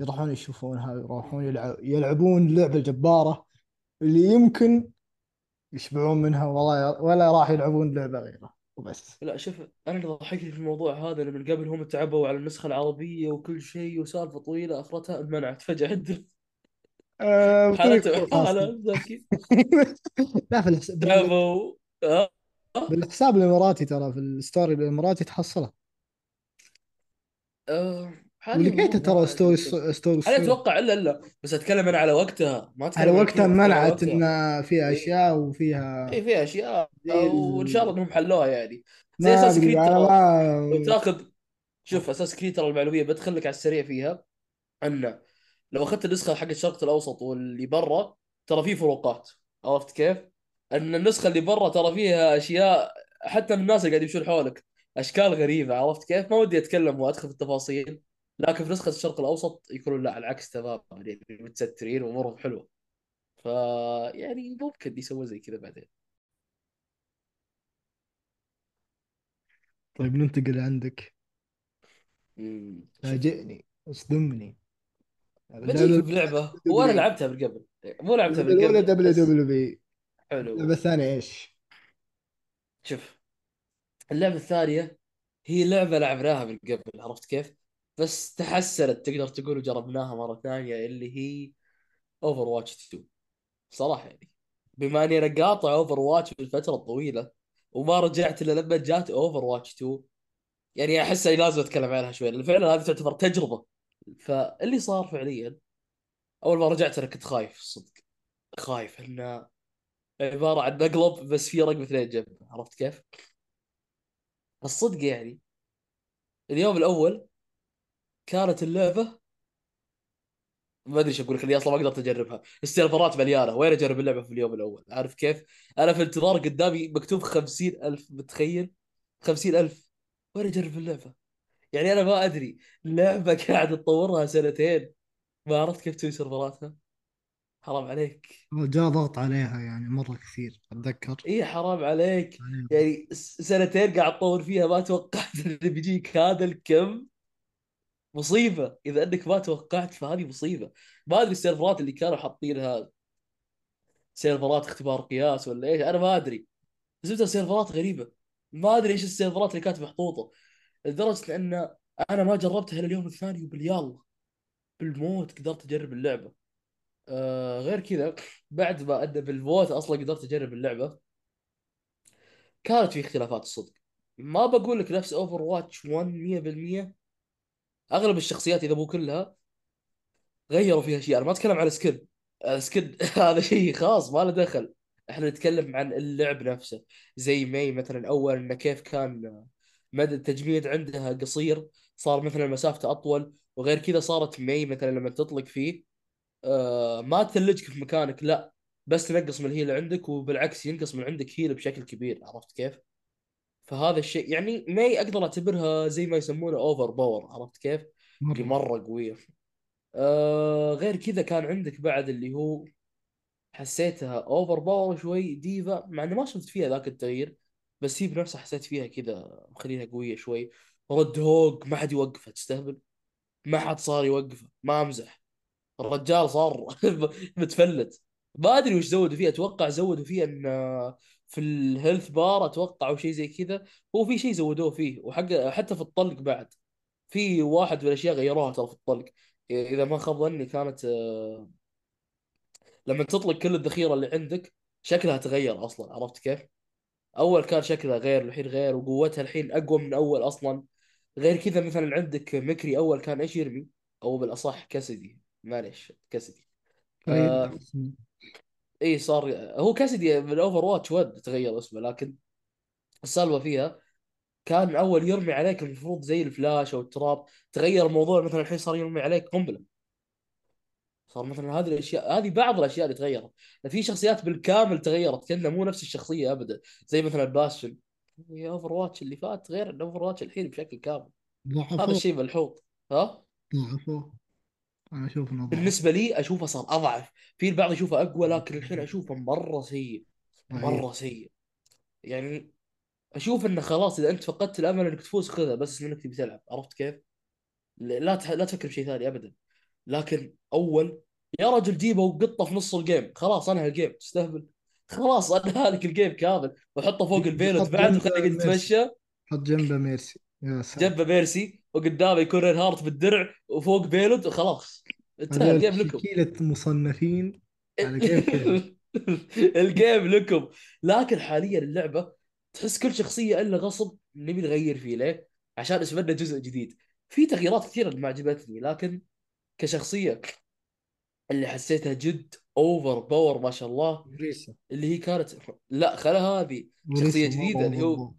يروحون يشوفونها يروحون يلعب يلعبون اللعبة الجبارة اللي يمكن يشبعون منها ولا ولا راح يلعبون لعبة غيرها. وبس. لا شوف أنا اللي ضحكني في الموضوع هذا إن من قبل هم تعبوا على النسخة العربية وكل شيء وسالفة طويلة أخرتها انمنعت فجاه عندنا بطريقة حالتهم خاصة حاله لا في الحساب آه. آه. بالحساب الإماراتي ترى في الستوري آه. حاليا ولقيته والله ترى ستوري ستوري أنا أتوقع إلا إلا بس أتكلم أنا على وقتها. ما على اتكلم عن وقتها على منعت إن فيها اي أشياء وفيها اي في أشياء. وان شاء الله ال... إنهم حلوها يعني. زي أساس كريد تاخذ شوف أساس كريد ترى المعلومية بدخل لك على السريع فيها. ان لو أخذت النسخة حق الشرق الأوسط واللي برا ترى في فروقات. عرفت كيف؟ إن النسخة اللي برا ترى فيها أشياء حتى من الناس اللي قاعد يمشون حولك. أشكال غريبة. عرفت كيف؟ ما ودي أتكلم وأدخل في التفاصيل لكن في نسخة الشرق الأوسط يكونون لا العكس تماما يعني متسترين وأمورهم حلوة. ف يعني ممكن يسوي زي كذا بعدين. طيب ننتقل عندك. فاجئني اصدمني. اللعبة بجيك بلعبه وأنا لعبتها من قبل مو لعبتها من قبل W بس WB حلو الثانية إيش؟ شوف اللعبة الثانية هي لعبة لعبناها من قبل عرفت كيف؟ بس تحسنت تقدر تقول وجربناها مرة ثانية اللي هي Overwatch 2 صراحة يعني. بما إني أنا قاطع Overwatch بالفترة الطويلة وما رجعت إلا لما جات Overwatch 2 يعني أحس إني لازم أتكلم عنها شوي لأن فعلا هذه تعتبر تجربة. فاللي صار فعليا أول ما رجعت أنا كنت خايف صدق. خايف إنه عبارة عن مقلب بس في رقم اثنين جنب عرفت كيف؟ الصدق يعني اليوم الأول كانت اللعبة ما أدري إيش أقول لك أصلا ما قدرت أجربها. السيرفرات مليانة وين أجرب اللعبة في اليوم الأول؟ عارف كيف؟ أنا في انتظار قدامي مكتوب خمسين ألف متخيل؟ خمسين ألف وين أجرب اللعبة؟ يعني أنا ما أدري لعبة قاعد تطورها سنتين ما عرفت كيف تسوي سيرفراتها. حرام عليك. جاء ضغط عليها يعني مرة كثير أتذكر. إيه حرام عليك. عليها. يعني سنتين قاعد تطور فيها ما توقعت انه بيجيك هذا الكم. مصيبة. إذا إنك ما توقعت فهذه مصيبة. ما أدري السيرفرات اللي كانوا حاطينها. سيرفرات اختبار قياس ولا إيش أنا ما أدري. زبده سيرفرات غريبة. ما أدري إيش السيرفرات اللي كانت محطوطة. لدرجة ان أنا ما جربتها الا اليوم الثاني ويا الله بالموت قدرت أجرب اللعبة. آه غير كذا بعد ما ادى بالموت أصلا قدرت أجرب اللعبة. كانت في اختلافات الصدق. ما بقول لك نفس Overwatch 1 100% أغلب الشخصيات إذا مو كلها غيروا فيها اشياء أنا ما أتكلم على skin ال skin هذا شيء خاص ما له دخل. إحنا نتكلم عن اللعب نفسه. زي Mei مثلا أول إنه كيف كان مدى التجميد عندها قصير صار مثلا مسافته أطول وغير كذا صارت Mei مثلا لما تطلق فيه آه ما تثلجك في مكانك لا بس تنقص من ال heal عندك وبالعكس ينقص من عندك heal بشكل كبير عرفت كيف؟ فهذا الشيء يعني Mei أقدر أعتبرها زي ما يسمونه overpower عرفت كيف؟ مرة مرة قوية آه غير كذا كان عندك بعد اللي هو حسيتها overpower شوي D.Va مع انه ما شفت فيها ذاك التغيير بس هي بنفسها حسيت فيها كذا مخليها قوية شوي. Roadhog ما حد يوقفها تستهبل؟ ما حد صار يوقفه ما أمزح. الرجال صار متفلت. ما أدري وش زودوا فيه أتوقع زودوا فيه إن في ال health bar أتوقع أو شيء زي كذا. هو في شيء زودوه فيه وحق حتى في الطلق بعد. في واحد من الأشياء غيروها ترى في الطلق. إذا ما خاب ظني كانت آه، لما تطلق كل الذخيرة اللي عندك شكلها تغير أصلا عرفت كيف؟ أول كان شكلها غير الحين غير وقوتها الحين أقوى من أول أصلا. غير كذا مثلا عندك McCree أول كان إيش يرمي؟ أو بالأصح Cassidy معليش Cassidy آه إي صار هو Cassidy من Overwatch ود تغير اسمه لكن السالفة فيها كان أول يرمي عليك المفروض زي الفلاش أو ال trap. تغير الموضوع مثلا الحين صار يرمي عليك قنبلة. صار مثلا هذه الاشياء هذه بعض الأشياء اللي تغيرت. في شخصيات بالكامل تغيرت. كانها مو نفس الشخصية ابدا. زي مثلا Bastion Overwatch اللي فات غير عن Overwatch الحين بشكل كامل. هذا ضعفوه الشيء ملحوظ. ها؟ ضعفوه أنا أشوف إنه بالنسبة لي أشوفه صار أضعف. في البعض يشوفه أقوى لكن الحين أشوفه مرة سيء. مرة سيء. يعني أشوف إنه خلاص إذا أنت فقدت الأمل إنك تفوز خذها بس إنك تبي تلعب. عرفت كيف؟ لا تح... لا تفكر بشيء ثاني ابدا. لكن أول يا رجل جيبه وقطه في نص ال game. خلاص أنهى ال game. تستهبل. خلاص أنهى لك ال game كامل. وحطه فوق ال payload بعد وخليه يتمشى. حط جنبه Mercy. يا ساتر جنبه Mercy. وقدامه يكون Reinhardt بالدرع وفوق payload. وخلاص. انتهى ال game لكم. تشكيلة مصنفين على كيف ال game لكم. لكن حاليا اللعبة تحس كل شخصية إلا غصب نبي نغير فيه ليه؟ عشان اسمه لنا جزء جديد. في تغييرات كثيرة ما عجبتني لكن كشخصية اللي حسيتها جد overpower ما شاء الله Orisa اللي هي كانت لا خلا هذه شخصية جديدة اللي هو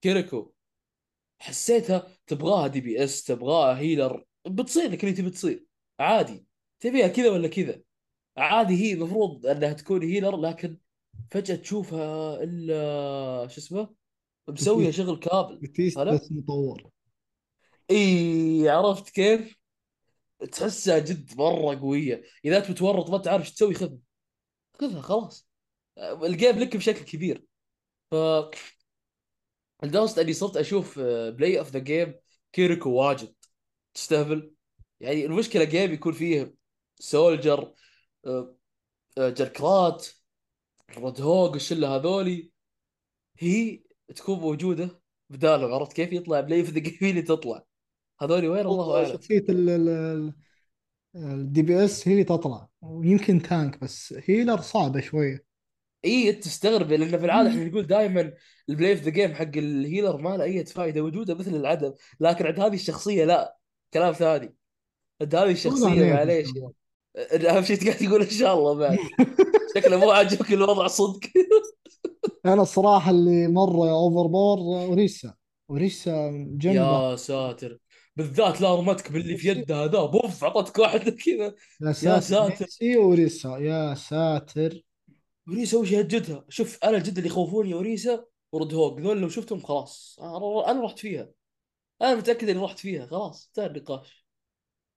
Kiriko. حسيتها تبغاها DPS تبغاها healer بتصير لك اللي تبي تصير عادي. تبيها كذا ولا كذا؟ عادي هي المفروض أنها تكون healer لكن فجأة تشوفها إلا شو اسمه؟ Baptiste شغل هلا؟ بس مطور. إي عرفت كيف؟ تحسها جد مرة قوية. إذا أنت متورط ما تعرف إيش تسوي خذها. خذها خلاص. ال game لك بشكل كبير. ف لدرجة اني صرت أشوف play of the game Kiriko واجد. تستهبل؟ يعني المشكلة game يكون فيه Soldier آه، آه، Junkrat Roadhog الشلة هذولي. هي تكون موجودة بداله عرفت كيف؟ يطلع play of the game اللي تطلع. هذولي وين؟ الله أعلم. شخصية ال DPS هي اللي تطلع. ويمكن tank بس healer صعبة شوية. إي أنت تستغرب لأن في العادة إحنا نقول دائما ال play of the game حق ال healer ما له أي فائده وجوده مثل العدم. لكن عند هذه الشخصية لا كلام ثاني. عند هذه الشخصية معليش. أهم شيء قاعد تقول إن شاء الله بعد. شكله مو عاجبك الوضع صدق. أنا الصراحة اللي مرة overpower Orisa Orisa جنبة. يا ساتر. بالذات لا رمتك باللي في يده هذا. بوف عطتك واحدة كذا. يا يا ساتر ساتر. ميسي Orisa. يا ساتر. Orisa وش يهجدها شوف أنا الجد اللي يخوفوني Orisa و Roadhog. ذول لو شفتهم خلاص. أنا رحت فيها. أنا متأكد إني رحت فيها. خلاص انتهى النقاش.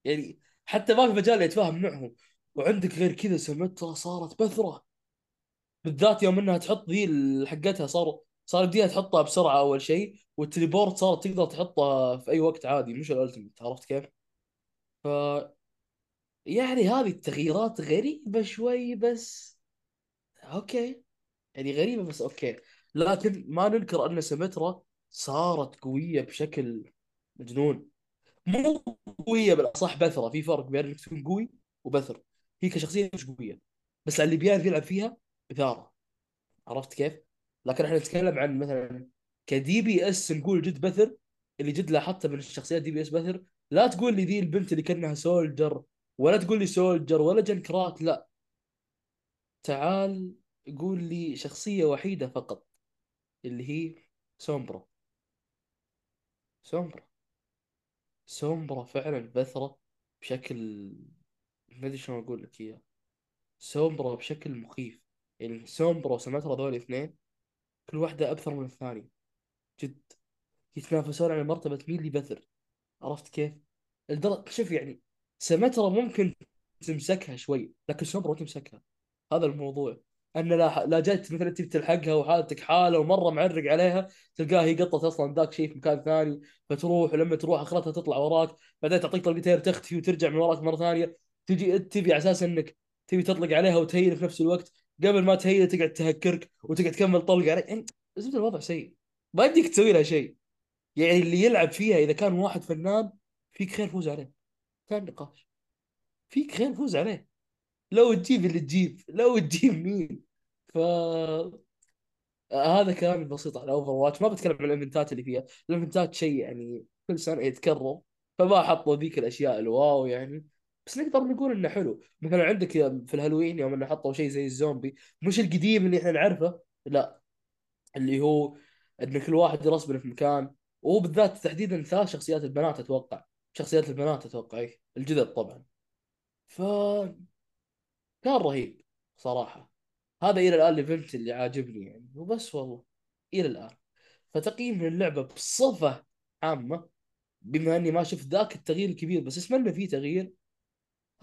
يعني حتى ما في مجال يتفاهم معهم. وعندك غير كذا Symmetra صارت بثرة. بالذات يوم إنها تحط ذي حقتها صار صار يديها تحطها بسرعة أول شيء وال teleport صارت تقدر تحطها في أي وقت عادي مش ال ultimate عرفت كيف؟ ف يعني هذه التغييرات غريبة شوي بس okay. يعني غريبة بس okay. لكن ما ننكر أن Symmetra صارت قوية بشكل مجنون. مو قوية بالأصح بثرة في فرق بين إنك تكون قوي وبثر. هي كشخصية مش قوية بس اللي بيعرف يلعب فيها إثارة. عرفت كيف؟ لكن إحنا نتكلم عن مثلا ك DPS نقول جد بثر اللي جد لاحظته من الشخصيات DPS بثر لا تقول لي ذي البنت اللي كأنها Soldier ولا تقول لي Soldier ولا Junkrat لا. تعال قول لي شخصية وحيدة فقط اللي هي Sombra. Sombra. Sombra فعلا بثرة بشكل ما أدري شلون أقول لك إياه. Sombra بشكل مخيف. يعني Sombra و Symmetra ذول الاثنين كل واحدة أبثر من الثانية. جد. يتنافسون على مرتبة مين اللي بثر؟ عرفت كيف؟ الدر... شوف يعني سماترا ممكن تمسكها شوي لكن سومبرا ما تمسكها؟ هذا الموضوع. أن لا لا جت مثلا تبي تلحقها وحالتك حالة ومرة معرق عليها تلقاها هي قطت أصلا ذاك شيء في مكان ثاني فتروح ولما تروح أخرتها تطلع وراك بعدين تعطيك طلقتين تختفي وترجع من وراك مرة ثانية. تجي تبي على أساس إنك تبي تطلق عليها وتهيل في نفس الوقت. قبل ما تهيل تقعد تهكرك وتقعد تكمل طلق عليك. يعني زبده الوضع سيء. ما يديك تسوي لها شيء. يعني اللي يلعب فيها إذا كان واحد فنان فيك خير فوز عليه. كان نقاش. فيك خير فوز عليه. لو تجيب اللي تجيب. لو تجيب مين. ف هذا كلامي بسيط على Overwatch. ما بتكلم عن الإيفنتات اللي فيها. الإيفنتات شيء يعني كل سنة يتكرر. فما حطوا ذيك الأشياء ال wow يعني. بس نقدر نقول إنه حلو. مثلا عندك في الهالوين يوم إنه حطوا شيء زي الزومبي مش القديم اللي إحنا نعرفه لا. اللي هو ان كل واحد يرسبن في مكان. وبالذات تحديدا ثلاث شخصيات البنات أتوقع. شخصيات البنات أتوقع إيه. الجدد طبعا. ف كان رهيب صراحة. هذا إلى الآن ال event اللي عاجبني يعني. وبس والله إلى الآن. فتقييم اللعبة بصفة عامة بما أني ما شفت ذاك التغيير الكبير بس أتمنى فيه تغيير.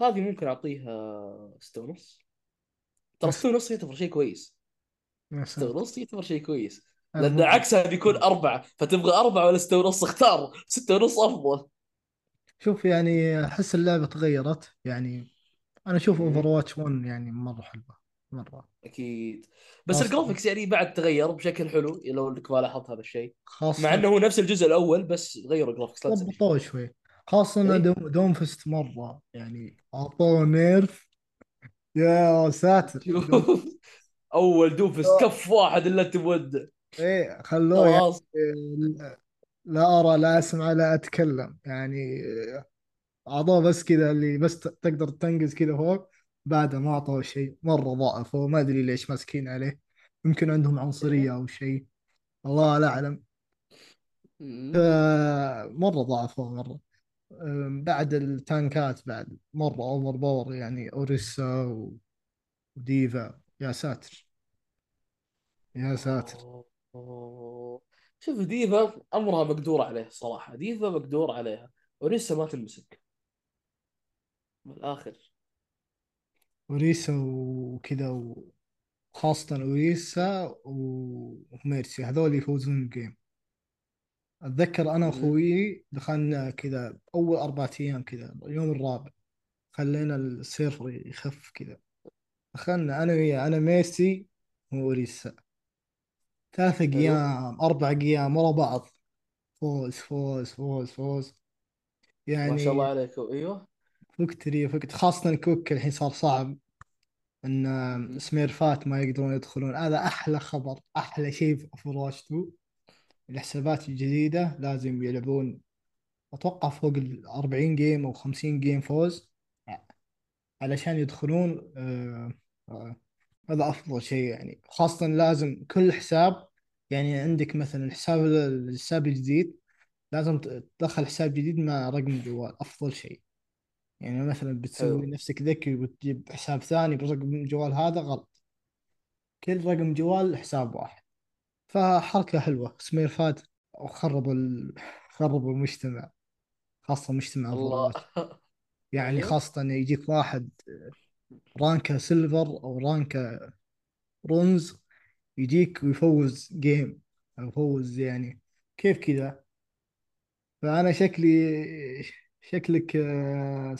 هذه ممكن أعطيها ستة ونص ترى ستة ونص يعتبر شيء كويس. ستة ونص يعتبر شيء كويس. مره عكسها بيكون أربعة. فتبغى أربعة ولا ستة ونص اختار. ستة ونص أفضل. شوف يعني أحس اللعبة تغيرت. يعني أنا أشوف Over مم. watch 1 يعني مرة حلوة. مرة. أكيد. بس ال graphics يعني بعد تغير بشكل حلو لو انك ما لاحظت هذا الشيء. مع إنه هو نفس الجزء الأول بس غيروا ال graphics ضبطوه شوي. خاصة ان اي Doom, Doomfist مرة يعني أعطوه nerf. يا ساتر دوم شوف أول Doomfist كف واحد إلا مودع إيه خلوه يعني خلاص. لا أرى لا أسمع لا أتكلم. يعني أعطوه بس كذا اللي بس تقدر تنقز كذا فوق. بعده ما أعطوه شيء مرة ضعف. وما أدري ليش ماسكين عليه. يمكن عندهم عنصرية أو شيء. الله لا اعلم. ف- مرة ضعفوا مرة. بعد التانكات بعد مرة overpower يعني Orisa و- و D.Va. يا ساتر. يا ساتر. أوه. أوه. شوف D.Va أمرها مقدور عليه صراحة. D.Va مقدور عليها. ولسه ما تنمسك من الآخر Orisa وكذا وخاصة Orisa و Mercy. هذول يفوزون ال game. أتذكر أنا. وأخوي دخلنا كذا أول أربع أيام كذا اليوم الرابع خلينا ال server يخف كذا. دخلنا أنا وياه أنا Mercy و Orisa ثلاث حلو. أيام أربع أيام ورا بعض. فوز فوز فوز فوز. ما شاء الله يعني عليك. أيوه. فكتري فكت. خاصة كوك الحين صار صعب إن. سميرفات ما يقدرون يدخلون. هذا أحلى خبر أحلى شيء في 2 الحسابات الجديدة لازم يلعبون أتوقع فوق ال 40 جيم أو 50 جيم فوز. علشان يدخلون آه، آه، هذا أفضل شيء يعني. خاصة لازم كل حساب يعني عندك مثلا حساب الحساب الجديد لازم تدخل حساب جديد مع رقم الجوال أفضل شيء. يعني مثلا بتسوي حلو نفسك ذكي وتجيب حساب ثاني برقم الجوال هذا غلط. كل رقم جوال حساب واحد. فحركة حلوة. سميرفات وخربوا ال... خربوا المجتمع خاصة مجتمع الله. يعني خاصة إنه يجيك واحد رانكه سيلفر أو رانكه برونز يجيك ويفوز game أو يفوز يعني. كيف كذا؟ فأنا شكلي شكلك آه،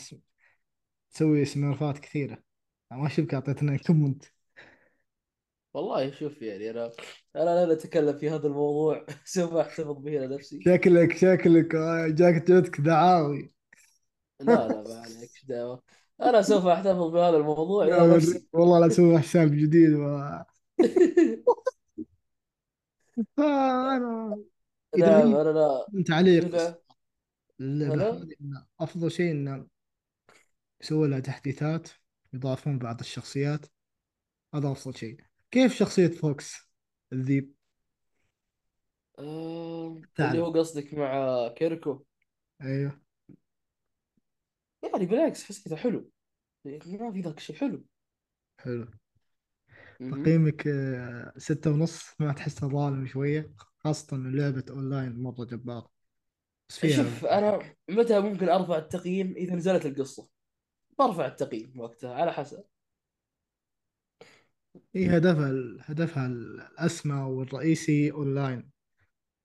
تسوي سميرفات كثيرة. ما أشوفك أعطيتنا comment والله شوف يعني أنا أنا لا أتكلم في هذا الموضوع سوف أحتفظ به لنفسي شكلك شكلك آه، جاك جاتك دعاوي. لا لا ما عليك دعوة. أنا سوف أحتفظ بهذا الموضوع لا إلى وري- نفسي. والله لا أسوي حساب جديد و... فأنا إذا نعم أنا لا. تعليق. أفضل شيء إنه يسوي لها تحديثات يضافون بعض الشخصيات هذا أفضل شيء. كيف شخصية فوكس؟ الذيب آه اللي هو قصدك مع كيركو؟ أيوه. يعني بالعكس حسيته حلو. ما في ذاك الشيء حلو. حلو. مهم. تقييمك آه، ستة ونص. ما تحسها ظالم شوية خاصة إن لعبة أونلاين مرة جبارة. بس فيها شوف أنا متى ممكن أرفع التقييم؟ إذا نزلت القصة. برفع التقييم وقتها على حسب. هي هدفها هدفها الأسمى والرئيسي أونلاين.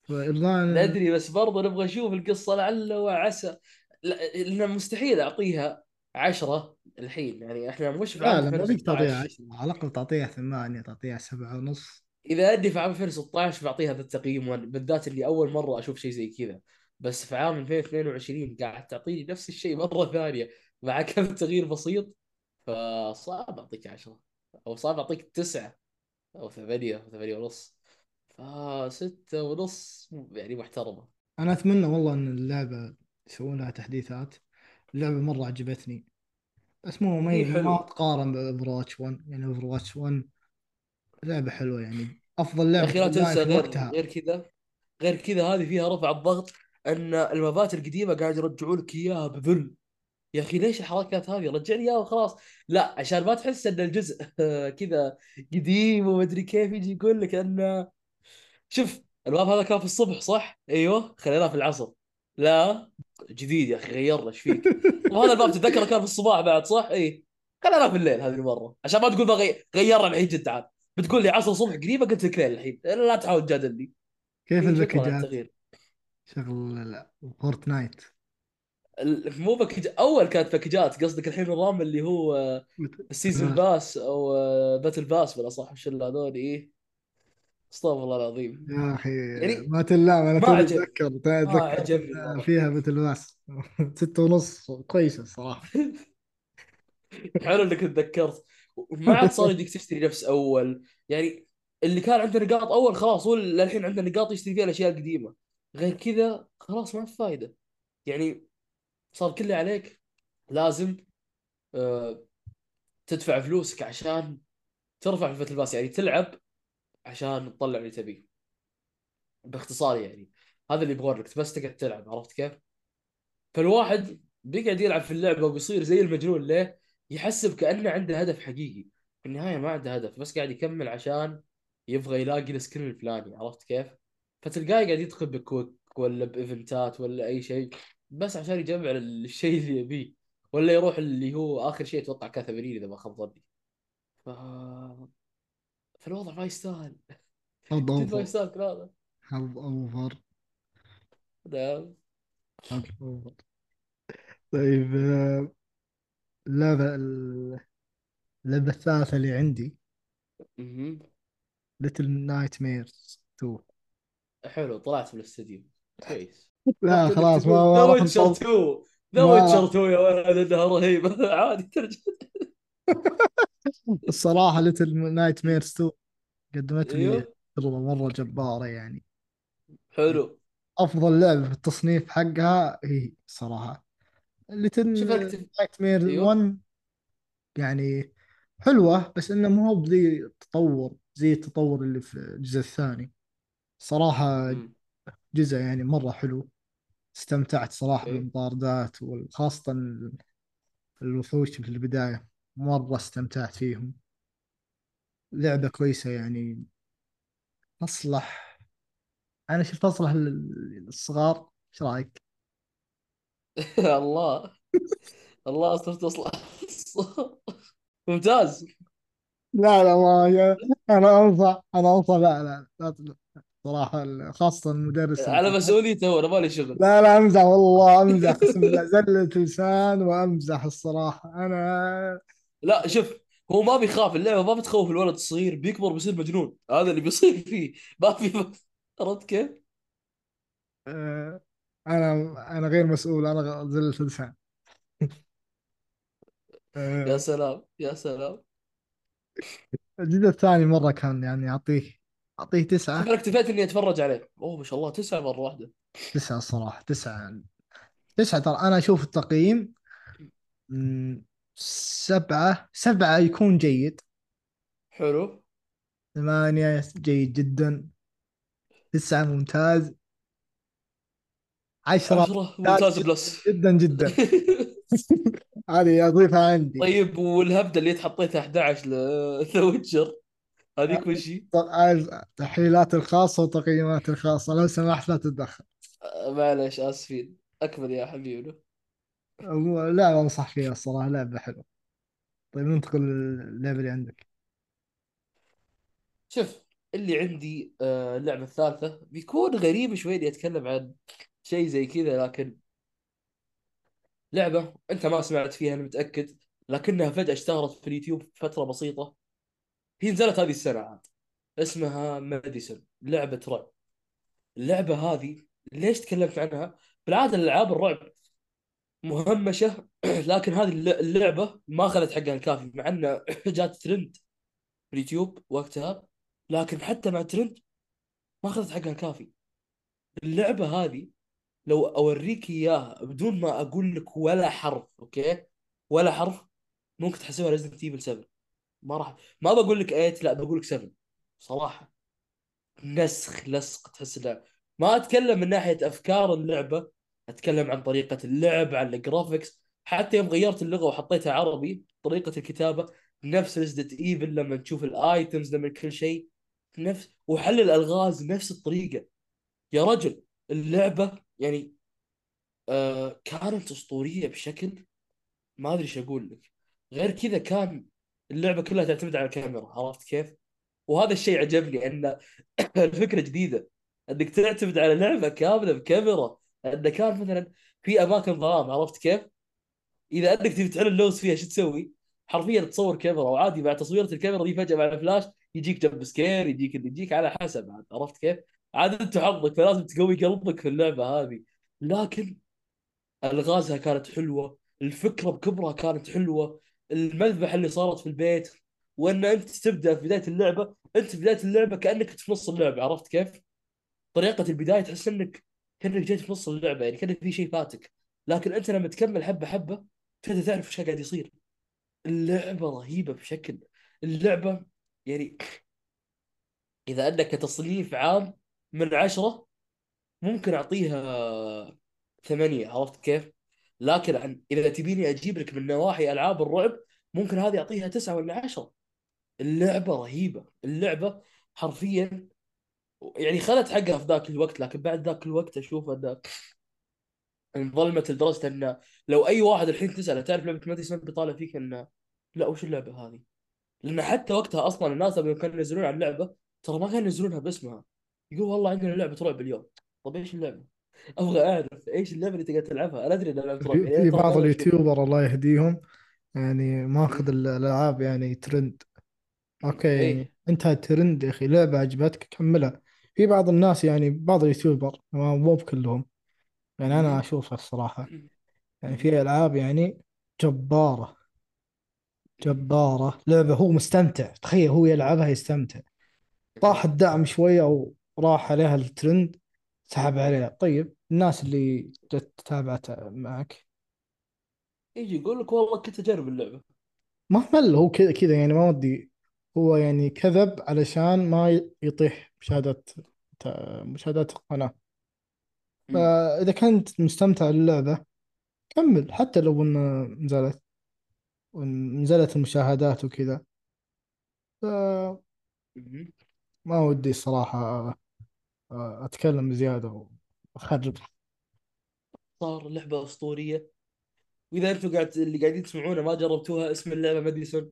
فأونلاين ندري بس برضه نبغى نشوف القصة لعل وعسى. لا- لأن مستحيل أعطيها عشرة الحين. يعني إحنا مش لا لا ما بيك تعطيها 2016 عشرة. على الأقل تعطيها ثمانية تعطيها سبعة ونص. إذا أدي في عام 2016 بعطيها هذا التقييم بالذات اللي أول مرة أشوف شيء زي كذا. بس في عام 2022 قاعد تعطيني نفس الشيء مرة ثانية مع كم تغيير بسيط. فصعب أعطيك 10 أو صعب اعطيك 9 أو 8 أو 8 ونص. فستة ونص يعني محترمة. أنا أتمنى والله إن اللعبة يسوون لها تحديثات. اللعبة مرة عجبتني. بس مو ما هي ما حلوة. تقارن بأوفر واتش 1 يعني أوفر واتش 1 لعبة حلوة يعني. أفضل يا لعبة أخي لا تنسى في غير وقتها. غير كذا غير كذا هذه فيها رفع الضغط. إن المبات القديمة قاعد يرجعوا لك إياها بذل. يا أخي ليش الحركات هذه؟ رجعني اياها وخلاص. لا عشان ما تحس إن الجزء كذا قديم ومدري كيف يجي يقول لك إنه شوف الباب هذا كان في الصبح صح؟ أيوه خليناه في العصر. لا جديد يا أخي غيرنا إيش فيك؟ طب هذا الباب تتذكره كان في الصباح بعد صح؟ اي خليناه في الليل هذه المرة. عشان ما تقول ما غي... غيرنا الحين جد عاد. بتقول لي عصر صبح قريبه قلت لك ليل الحين. لا تحاول تجادلني. كيف على الباكجات التغيير. شغل لا، Fortnite مو package أول كانت باكجات قصدك الحين النظام اللي هو آه، ال season ثلاث pass أو آه، battle pass ولا صح وش هذول إيه؟ استغفر الله العظيم. يا أخي يعني ما تلام أنا ما أتذكر ما عجبني فيها battle pass ستة ونص كويسة الصراحة. حلو إنك تذكرت. ما عاد صار يديك تشتري نفس أول. يعني اللي كان عنده نقاط أول خلاص هو للحين عنده نقاط يشتري فيها الأشياء القديمة. غير كذا خلاص ما في فايدة. يعني صار كله عليك. لازم آه تدفع فلوسك عشان ترفع في الباس يعني تلعب عشان تطلع اللي تبيه. باختصار يعني. هذا اللي يبغى لك بس تقعد تلعب. عرفت كيف؟ فالواحد بيقعد يلعب في اللعبة وبيصير زي المجنون. ليه؟ يحسب كأنه عنده هدف حقيقي. في النهاية ما عنده هدف. بس قاعد يكمل عشان يبغى يلاقي السكن الفلاني. عرفت كيف؟ فتلقاه قاعد يدخل بكويك ولا بإيفنتات ولا أي شيء. بس عشان يجمع الشيء اللي يبيه. ولا يروح اللي هو آخر شيء أتوقع 80 إذا ما خاب ظني. ف... فالوضع ما يستاهل. حظ جد ما يستاهل كل هذا. حظ أوفر نعم. حظ أوفر طيب آه، اللعبة اللعبة الثالثة اللي عندي. Little Nightmares 2 حلو طلعت من الاستديو. كويس. لا خلاص ما The Witcher نطول 2 The Witcher ما 2 يا ولد انها رهيبه عادي ترجع. الصراحة Little Nightmares 2 قدمت لي تجربة مرة جبارة يعني. حلو. أفضل لعبة في التصنيف حقها هي الصراحة Little Nightmares أيوه. 1 يعني حلوة بس إنه مو هو بذي التطور زي التطور اللي في الجزء الثاني. صراحة امم جزء يعني مرة حلو. استمتعت صراحة okay بالمطاردات وخاصة الوحوش في البداية مرة استمتعت فيهم. لعبة كويسة يعني. تصلح أنا شفت تصلح للصغار إيش رأيك؟ الله. الله صرت أصلا ممتاز. لا لا ما هي. أنا أنصح أنا أنصح. لا لا لا لا. صراحة خاصة المدرس على مسؤوليته أنا مالي شغل. لا لا أمزح والله أمزح قسم بالله. زلة لسان وأمزح الصراحة. أنا لا شوف هو ما بيخاف اللعبة ما بتخوف الولد الصغير بيكبر بيصير مجنون. هذا اللي بيصير فيه. ما في عرفت كيف؟ آه، أنا أنا غير مسؤول أنا زلة لسان. يا آه، سلام يا سلام. الجزء الثاني مرة كان يعني أعطيه أعطيه شوف تسعة. أنا اكتفيت إني أتفرج عليه. أوه ما شاء الله تسعة مرة واحدة. تسعة الصراحة تسعة. تسعة ترى. أنا أشوف التقييم مم، سبعة. سبعة يكون جيد. حلو. ثمانية جيد جدا. تسعة ممتاز. عشرة عشرة ممتاز plus. جدا جدا. هذه أضيفها عندي. طيب والهبدة اللي تحطيتها 11 ل The Witcher هذيك وشي؟ تحليلات الخاصة وتقييمات الخاصة لو سمحت لا تتدخل. آه، معلش آسفين. أكمل يا حبيبنا لا أنصح فيها الصراحة لعبة حلوة. طيب ننتقل للعبة اللي عندك. شوف اللي عندي آه، اللعبة الثالثة. بيكون غريب شوي إني أتكلم عن شيء زي كذا لكن لعبة أنت ما سمعت فيها أنا متأكد لكنها فجأة اشتهرت في اليوتيوب فترة بسيطة. هي نزلت هذه السنة عاد اسمها ماديسون لعبة رعب. اللعبة هذه ليش تكلمت عنها؟ بالعادة الألعاب الرعب مهمشة لكن هذه الل- اللعبة ما أخذت حقها الكافي مع انها جات ترند في اليوتيوب وقتها لكن حتى مع ترند ما أخذت حقها الكافي. اللعبة هذه لو أوريك إياها بدون ما أقول لك ولا حرف okay؟ ولا حرف ممكن تحسبها Resident Evil 7 ما راح ما بقول لك 8 لا بقول لك 7 صراحة. نسخ لصق تحس إنه ما أتكلم من ناحية أفكار اللعبة أتكلم عن طريقة اللعب عن ال graphics حتى يوم غيرت اللغة وحطيتها عربي طريقة الكتابة نفس Resident Evil لما تشوف ال items لما كل شيء نفس وحل الألغاز نفس الطريقة. يا رجل اللعبة يعني آه كانت أسطورية بشكل ما أدري إيش أقول لك. غير كذا كان اللعبة كلها تعتمد على الكاميرا عرفت كيف؟ وهذا الشيء عجبني أن الفكرة جديدة أنك تعتمد على لعبة كاملة بكاميرا انه كان مثلا في أماكن ظلام عرفت كيف؟ إذا أنك تبي تحل اللغز فيها شو تسوي؟ حرفيا تصور كاميرا وعادي بعد تصويرة الكاميرا دي فجأة مع الفلاش يجيك jump scare يجيك اللي يجيك على حسب عرفت كيف؟ عاد أنت حظك فلازم تقوي قلبك في اللعبة هذه لكن ألغازها كانت حلوة الفكرة بكبرها كانت حلوة المذبح اللي صارت في البيت وإن أنت تبدأ في بداية اللعبة أنت في بداية اللعبة كأنك في نص اللعبة عرفت كيف؟ طريقة البداية تحس إنك كأنك جيت في نص اللعبة يعني كان في شيء فاتك لكن أنت لما تكمل حبة حبة تبدأ تعرف إيش قاعد يصير اللعبة رهيبة بشكل اللعبة يعني إذا انك تصنيف عام من عشرة ممكن أعطيها ثمانية عرفت كيف؟ لكن عن إذا تبيني أجيب لك من نواحي ألعاب الرعب ممكن هذه أعطيها تسعة ولا عشرة. اللعبة رهيبة. اللعبة حرفيا يعني خلت حقها في ذاك الوقت لكن بعد ذاك الوقت أشوف أن انظلمت لدرجة أن لو أي واحد الحين تسأله تعرف لعبة ماديسون بيطالع فيك انه لا وش اللعبة هذه؟ لأن حتى وقتها أصلا الناس لما كانوا ينزلون على اللعبة ترى ما كانوا ينزلونها باسمها. يقول والله عندنا لعبة رعب اليوم. طيب إيش اللعبة؟ أبغى أعرف إيش اللعبة اللي تقدر تلعبها؟ أنا أدري إنها رعب في يعني بعض. اليوتيوبر الله يهديهم يعني ماخذ. الألعاب يعني trend. okay إيه. أنت ترند يا أخي لعبة عجبتك كملها. في بعض الناس يعني بعض ال YouTuber مو بكلهم. يعني أنا. أشوفها الصراحة. يعني. في ألعاب يعني جبارة. جبارة. لعبة هو مستمتع. تخيل هو يلعبها يستمتع. طاح الدعم شوية أو راح عليها الترند. سحب عليها. طيب الناس اللي جت تابعت معك؟ يجي يقول لك والله كنت أجرب اللعبة. ما مل هو كذا كذا يعني ما ودي. هو يعني كذب علشان ما يطيح مشاهدات القناة. مم. فإذا كنت مستمتع باللعبة كمل. حتى لو إن نزلت نزلت المشاهدات وكذا. فما مم. ودي الصراحة أتكلم زيادة وأخرب. صار لعبة أسطورية. وإذا أنتم قاعد اللي قاعدين تسمعونه ما جربتوها اسم اللعبة ماديسون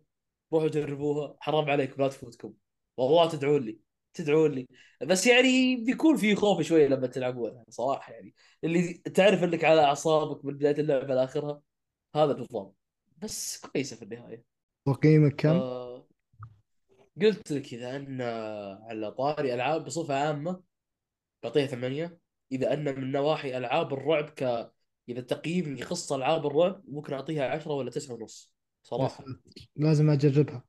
روحوا جربوها. حرام عليكم لا تفوتكم. والله تدعون لي تدعون لي. بس يعني بيكون في خوف شوية لما تلعبونها صراحة يعني. اللي تعرف إنك على أعصابك من بداية اللعبة لآخرها هذا النظام. بس كويسة في النهاية. تقييمك كم؟ آه قلت لك إذا أن على طاري ألعاب بصفة عامة بعطيها ثمانية. إذا أن من نواحي ألعاب الرعب ك إذا التقييم يخص ألعاب الرعب ممكن أعطيها عشرة ولا تسعة ونص. صراحة. لازم أجربها.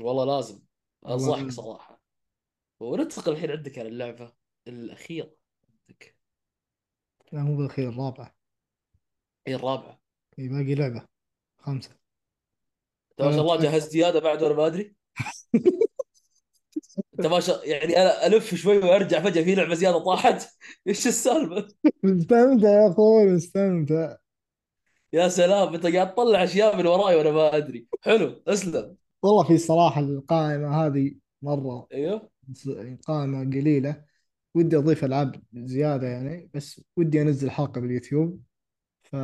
والله لازم. أنصحك صراحة. وندخل الحين عندك على اللعبة الأخيرة عندك. لا مو بالخير الرابعة. هي الرابعة. هي باقي لعبة. خمسة. ما شاء الله جهزت زيادة بعد وأنا ما أدري. انت ما شاء يعني أنا ألف شوي وأرجع فجأة في لعبة زيادة طاحت. إيش السالفة؟ مستمتع يا أخوي مستمتع. يا سلام أنت قاعد تطلع أشياء من وراي وأنا ما أدري. حلو اسلم. والله في صراحة القائمة هذه مرة أيوه. قائمة قليلة. ودي أضيف ألعاب زيادة يعني بس ودي أنزل حلقة باليوتيوب. ف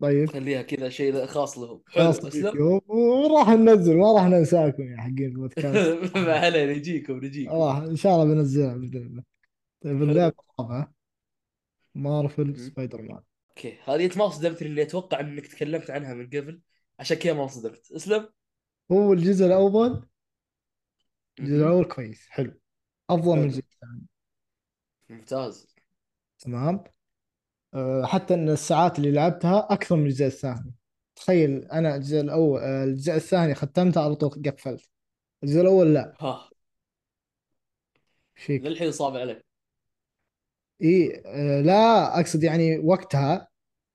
طيب. خليها كذا شيء خاص لهم. حلو أسلم. وراح ننزل ما راح ننساكم يا حقين البودكاست. ما علينا نجيكم نجيكم. راح إن شاء الله بنزلها بإذن الله. طيب حلو. اللعبة الرابعة Marvel. Spider-Man. okay هذه أنت ما صدمت اللي أتوقع إنك تكلمت عنها من قبل؟ عشان كذا ما صدمت. أسلم. هو الجزء الأول؟ الجزء مهم. الأول كويس حلو. أفضل من الجزء الثاني. ممتاز. تمام. حتى إن الساعات اللي لعبتها أكثر من الجزء الثاني. تخيل أنا الجزء الأول أه الجزء الثاني ختمته على طول قفلت. الجزء الأول لا. ها. فيك للحين صعب عليك. إي أه لا أقصد يعني وقتها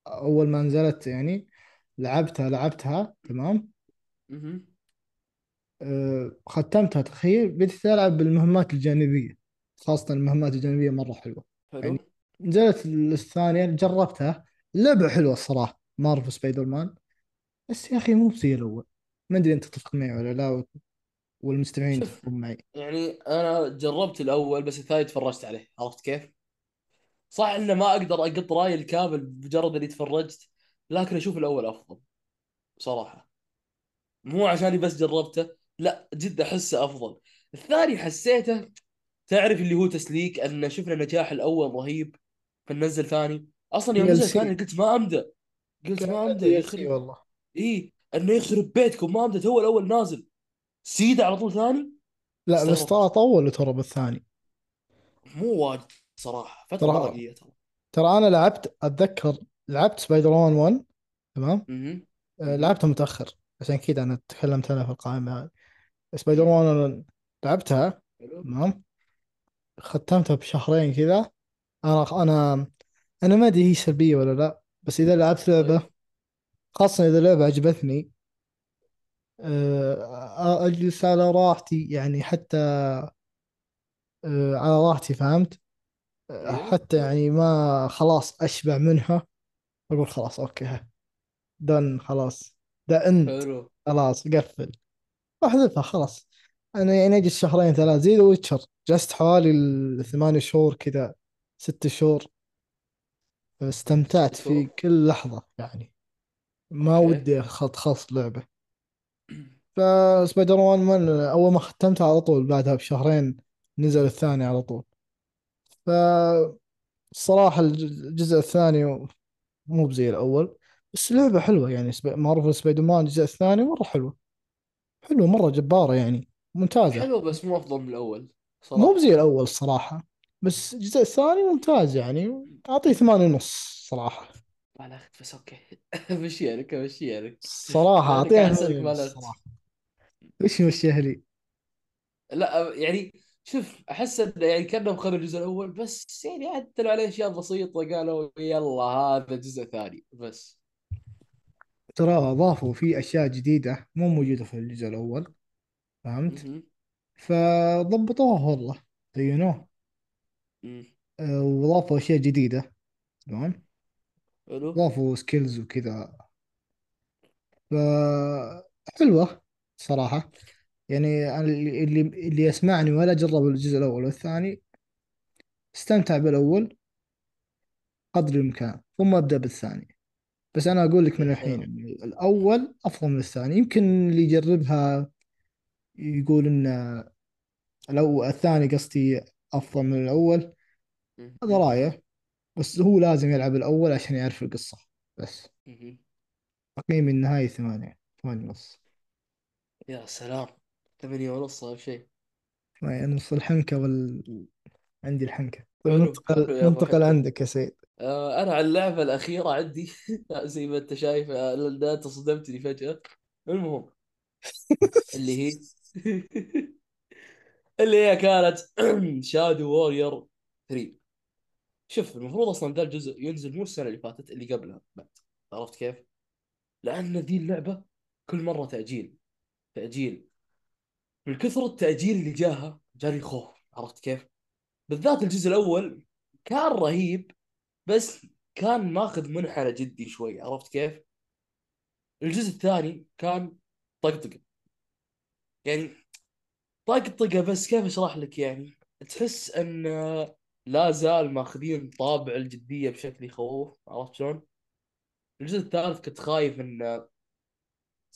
أول ما نزلت يعني لعبتها لعبتها تمام؟ مهم. ختمتها تخيل. بديت ألعب بالمهمات الجانبية خاصة المهمات الجانبية مرة حلوة. حلو. يعني نزلت الثانية جربتها. اللعبه حلوة الصراحة Marvel Spider-Man بس يا أخي مو زي الأول. ما أدري أنت تتفق معي ولا لا والمستمعين يتفقون معي. يعني أنا جربت الأول بس الثاني تفرجت عليه عرفت كيف؟ صح إنه ما أقدر أقط رايي الكامل بمجرد إني تفرجت لكن أشوف الأول أفضل بصراحه مو عشاني بس جربته لا جد أحسه أفضل. الثاني حسيته تعرف اللي هو تسليك إن شفنا نجاح الأول رهيب. فننزل ثاني. أصلا يوم نزل ثاني قلت ما امدى قلت ما امدى يخرب. والله. إيه إنه يخرب بيتكم. ما امدى تو الأول نازل. سيدة على طول ثاني. لا بس ترى استغربت طول ترى بالثاني. مو واجد صراحة. فترة مره ترى. ترى أنا لعبت أتذكر لعبت سبايدر مان 1 تمام آه، أها لعبتها متأخر. عشان كذا أنا تكلمت أنا في القائمة هذه. سبايدر مان لعبتها تمام؟ ختمتها بشهرين كذا. أنا أنا أنا ما أدري هي سلبية ولا لا بس إذا لعبت لعبة خاصة إذا لعبة عجبتني آه، أجلس على راحتي يعني حتى آه، على راحتي فهمت؟ آه، أيوه. حتى يعني ما خلاص أشبع منها أقول خلاص okay done خلاص ده انت حلو. خلاص قفل. أحذفها خلاص. أنا يعني أجلس شهرين ثلاث زي The Witcher جلست حوالي الثمانية شهور كذا. ست شهور. ست استمتعت في كل لحظة يعني. ما okay. ودي أخط خلص لعبة فسبايدر مان من أول ما ختمتها على طول بعدها بشهرين نزل الثاني على طول. فالصراحة الجزء الثاني مو بزي الأول بس لعبة حلوة يعني. سب... Marvel Spider-Man الجزء الثاني مرة حلوة. حلوة مرة جبارة يعني. ممتازة. حلو بس مو أفضل من الأول مو بزي الأول الصراحة بس الجزء الثاني ممتاز يعني أعطيه ثمانية ونص صراحة. ما لعبت بس أوكي. مشي لك مشي لك ونص لعبت صراحة. وش يمشيها لي لا يعني شوف أحس انه يعني كأنهم خذوا الجزء الأول بس يعني عدلوا عليه أشياء بسيطة قالوا يلا هذا جزء ثاني بس. ترى أضافوا فيه أشياء جديدة مو موجودة في الجزء الأول فهمت. فضبطوها والله زينوه مم. أه، وأضافوا أشياء جديدة تمام؟ حلو. أضافوا سكيلز وكذا. ف حلوة صراحة. يعني أنا اللي اللي اللي يسمعني ولا جرب الجزء الأول والثاني استمتع بالأول قدر الإمكان ثم أبدأ بالثاني. بس أنا أقول لك من الحين سلام يعني الأول أفضل من الثاني. يمكن اللي يجربها يقول إن لو الثاني قصدي أفضل من الأول. هذا. رأيه. بس هو لازم يلعب الأول عشان يعرف القصة. بس. تقييم النهائي ثمانية. ثمانية ونص. يا سلام. ثمانية ونص أهم شيء. ثمانية نص الحنكة وال... عندي الحنكة. طيب ننتقل ننتقل عندك يا سيد. آه أنا على اللعبة الأخيرة عندي. زي ما أنت شايف آه، أنت صدمتني فجأة. المهم. اللي هي اللي هي كانت شادو وورير 3 شوف المفروض أصلا ذا الجزء ينزل مو السنة اللي فاتت اللي قبلها بعد. عرفت كيف؟ لأن ذي اللعبة كل مرة تأجيل. تأجيل. من كثر التأجيل اللي جاها جاني خوف. عرفت كيف؟ بالذات الجزء الأول كان رهيب بس كان ماخذ منحنى جدي شوي. عرفت كيف؟ الجزء الثاني كان طقطقة. يعني طقطقة بس كيف أشرح لك يعني؟ تحس أن لا زال ماخذين طابع الجدية بشكل يخوف عرفت شلون؟ الجزء الثالث كنت خايف انه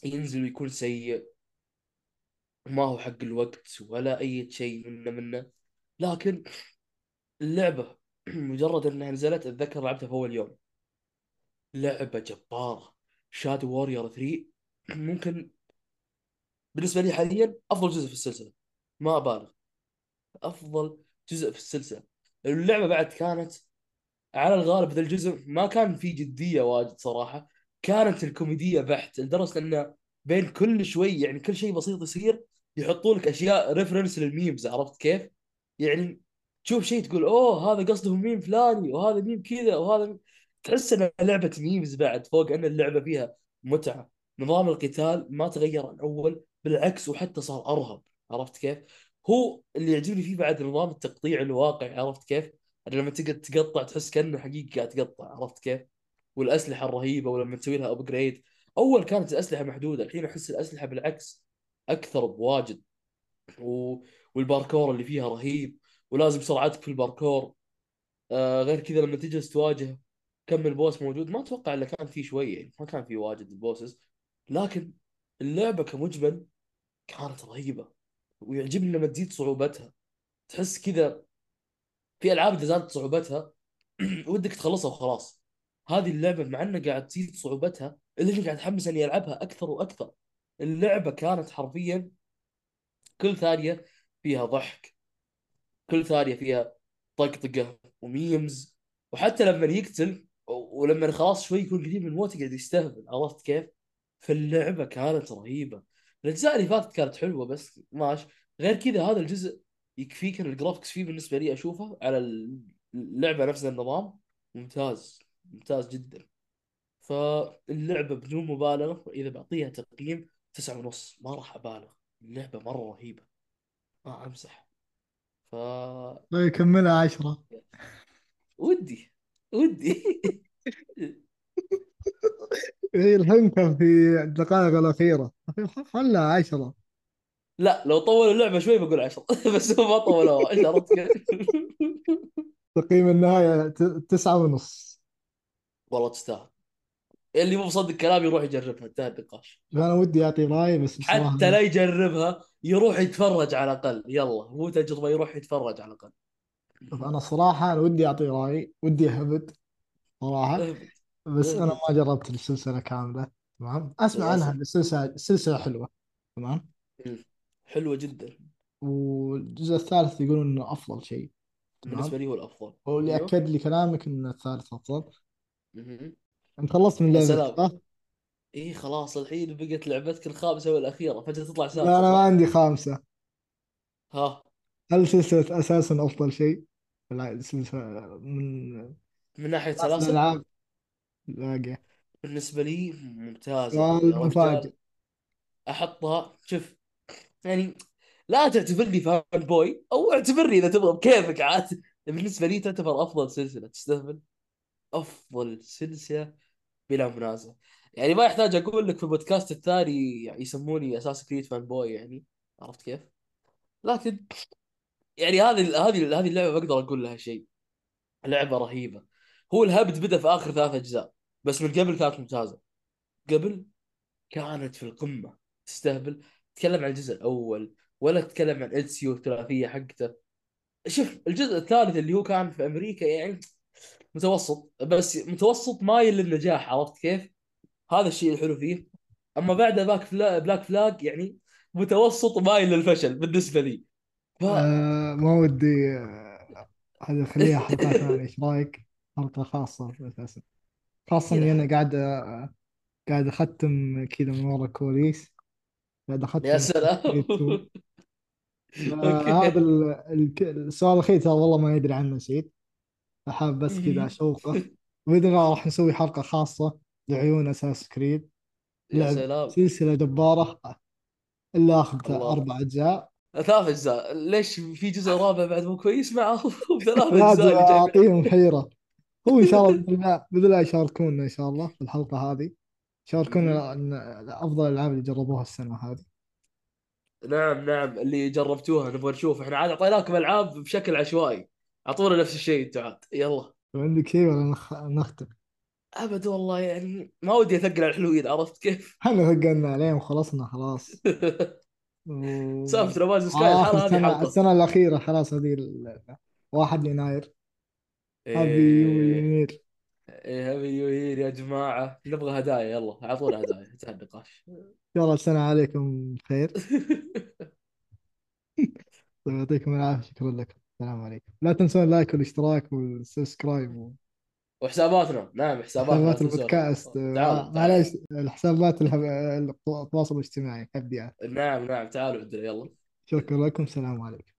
ينزل ويكون سيء. ما هو حق الوقت ولا أي شيء منه منه. لكن اللعبة مجرد أنها نزلت أتذكر لعبتها في أول يوم. لعبة جبارة. شادو وورير 3 ممكن بالنسبة لي حاليا أفضل جزء في السلسلة. ما أبالغ. أفضل جزء في السلسلة. اللعبة بعد كانت على الغالب ذا الجزء ما كان فيه جدية واجد صراحة. كانت الكوميدية بحت لدرجة انه بين كل شوي يعني كل شيء بسيط يصير يحطوا لك أشياء reference لل memes عرفت كيف؟ يعني تشوف شيء تقول أوه هذا قصده ميم فلاني وهذا ميم كذا وهذا ميم... تحس انها لعبة memes بعد فوق إن اللعبة فيها متعة. نظام القتال ما تغير عن أول. بالعكس وحتى صار أرهب عرفت كيف؟ هو اللي يعجبني فيه بعد نظام التقطيع الواقعي عرفت كيف؟ لما تقعد تقطع تحس كأنه حقيقي قاعد تقطع عرفت كيف؟ والأسلحة الرهيبة ولما تسوي لها upgrade أول كانت الأسلحة محدودة الحين أحس الأسلحة بالعكس أكثر بواجد و... والباركور اللي فيها رهيب ولازم سرعتك في الباركور آه غير كذا لما تجلس تواجه كم ال boss موجود ما أتوقع إلا كان في شوية يعني ما كان في واجد ال bosses لكن اللعبة كمجمل كانت رهيبة ويعجبني لما تزيد صعوبتها. تحس كذا في ألعاب إذا زادت صعوبتها ودك تخلصها وخلاص. هذه اللعبة مع إنها قاعد تزيد صعوبتها الا اني قاعد اتحمس إني ألعبها أكثر وأكثر. اللعبة كانت حرفيا كل ثانية فيها ضحك كل ثانية فيها طقطقة وميمز. وحتى لما يقتل ولما خلاص شوي يكون قريب من الموت يقعد يستهبل عرفت كيف؟ فاللعبة كانت رهيبة. الأجزاء اللي فاتت كانت حلوة بس ماش غير كذا هذا الجزء يكفيك ان الجرافكس فيه بالنسبة لي أشوفه على اللعبة نفس النظام ممتاز ممتاز جدا. فاللعبة بدون مبالغة اذا بعطيها تقييم تسعة ونص. ما راح أبالغ. اللعبة مرة رهيبة. ما امزح ف طيب كملها عشرة. ودي ودي. هي الحين كان في الدقائق الأخيرة. خلها عشرة. لا لو طولوا اللعبة شوي بقول عشرة. بس هو ما طولوها كيف؟ تقييم النهاية ت- تسعة ونص. والله تستاهل. اللي مو مصدق كلامي يروح يجربها. انتهى النقاش. أنا ودي أعطي رأي بس بصراحة حتى لا يجربها يروح يتفرج على الأقل. يلا مو تجربة يروح يتفرج على الأقل. شوف أنا الصراحة أنا ودي أعطي رأي ودي أهبط صراحة. اهبط. بس أنا اهبط ما جربت السلسلة كاملة تمام؟ أسمع عنها للاسف إن السلسلة السلسلة حلوة تمام؟ مم. حلوة جدا. والجزء الثالث يقولون إنه أفضل شيء بالنسبة تمام لي هو الأفضل. واللي أيوه. أكد لي كلامك إن الثالث أفضل. مهم. أنت خلصت من يا لعبتك سلام. صح؟ إيه خلاص الحين بقت لعبتك الخامسة والأخيرة فجأة تطلع لا أنا ما صح؟ عندي خامسة. ها. هل سلسلة أساسا أفضل شيء؟ لا سلسلة من من ناحية أحسن سلاسل؟ باقية بالنسبة لي ممتازة. سؤال يا مفاجئ رجال أحطها شوف يعني لا تعتبرني fanboy أو اعتبرني إذا تبغى بكيفك عاد. بالنسبة لي تعتبر أفضل سلسلة. تستهبل؟ أفضل سلسلة بلا منازع. يعني ما يحتاج أقول لك في البودكاست الثاني يعني يسموني أساسنز كريد fanboy يعني. عرفت كيف؟ لكن يعني هذه هذه هذه اللعبة بقدر أقول لها شيء. لعبة رهيبة. هو الهبد بدأ في آخر ثلاث أجزاء. بس من قبل كانت ممتازة. قبل كانت في القمة تستهبل تتكلم عن الجزء الأول ولا تتكلم عن ادسيو الثلاثيه حقته. شوف الجزء الثالث اللي هو كان في أمريكا يعني متوسط بس متوسط مايل للنجاح عرفت كيف؟ هذا الشيء الحلو فيه. أما بعد باك فلا بلاك فلاج يعني متوسط مايل للفشل بالنسبة لي. ف أه ما ودي آه، هذه خليها حلقة ثانية إيش رأيك؟ حلقة خاصة أساسا خاصة إني كذا أنا قاعد قاعد أختم كذا من ورا الكواليس قاعد يا اختم سلام. 2 فهذا أوكي. ال- ال- السؤال الأخير ترى والله ما يدري عنه نسيت. فحاب بس كذا أشوقه. باذن الله راح نسوي حلقة خاصة لعيون أساس كريد يا لعب سلام. سلسلة جبارة. إلا الله. أربع أجزاء. ثلاث أجزاء. ليش في جزء رابع بعد مو كويس معه ثلاث لازم أجزاء اللي أعطيهم حيرة. هو إن شاء الله بإذن الله بإذن الله يشاركونا إن شاء الله في الحلقة هذه. يشاركونا إن أفضل الألعاب اللي جربوها السنة هذه. نعم نعم. اللي جربتوها نبغى نشوف. إحنا عاد أعطيناكم ألعاب بشكل عشوائي. أعطونا نفس الشيء أنتم عاد. يلا. لو عندك شيء ولا نخ... نختم؟ أبد والله يعني ما ودي أثقل على الحلوين عرفت كيف؟ إحنا ثقلنا عليهم وخلصنا خلاص. سالفة نماذج سكاي هذه السنة الأخيرة خلاص هذه ال... 1 يناير happy يو يناير إيه happy new year يا جماعة. نبغى هدايا يلا أعطونا هدايا. انتهى النقاش الله السنة عليكم. خير طيب، يعطيكم العافية. شكرا لكم السلام عليكم. لا تنسون ال like والاشتراك وال subscribe وحساباتنا. نعم حساباتنا. تنسونا البودكاست. آه، معليش الحسابات. التواصل الاجتماعي. هبدي نعم نعم. تعالوا عندنا يلا. شكرا لكم. السلام عليكم.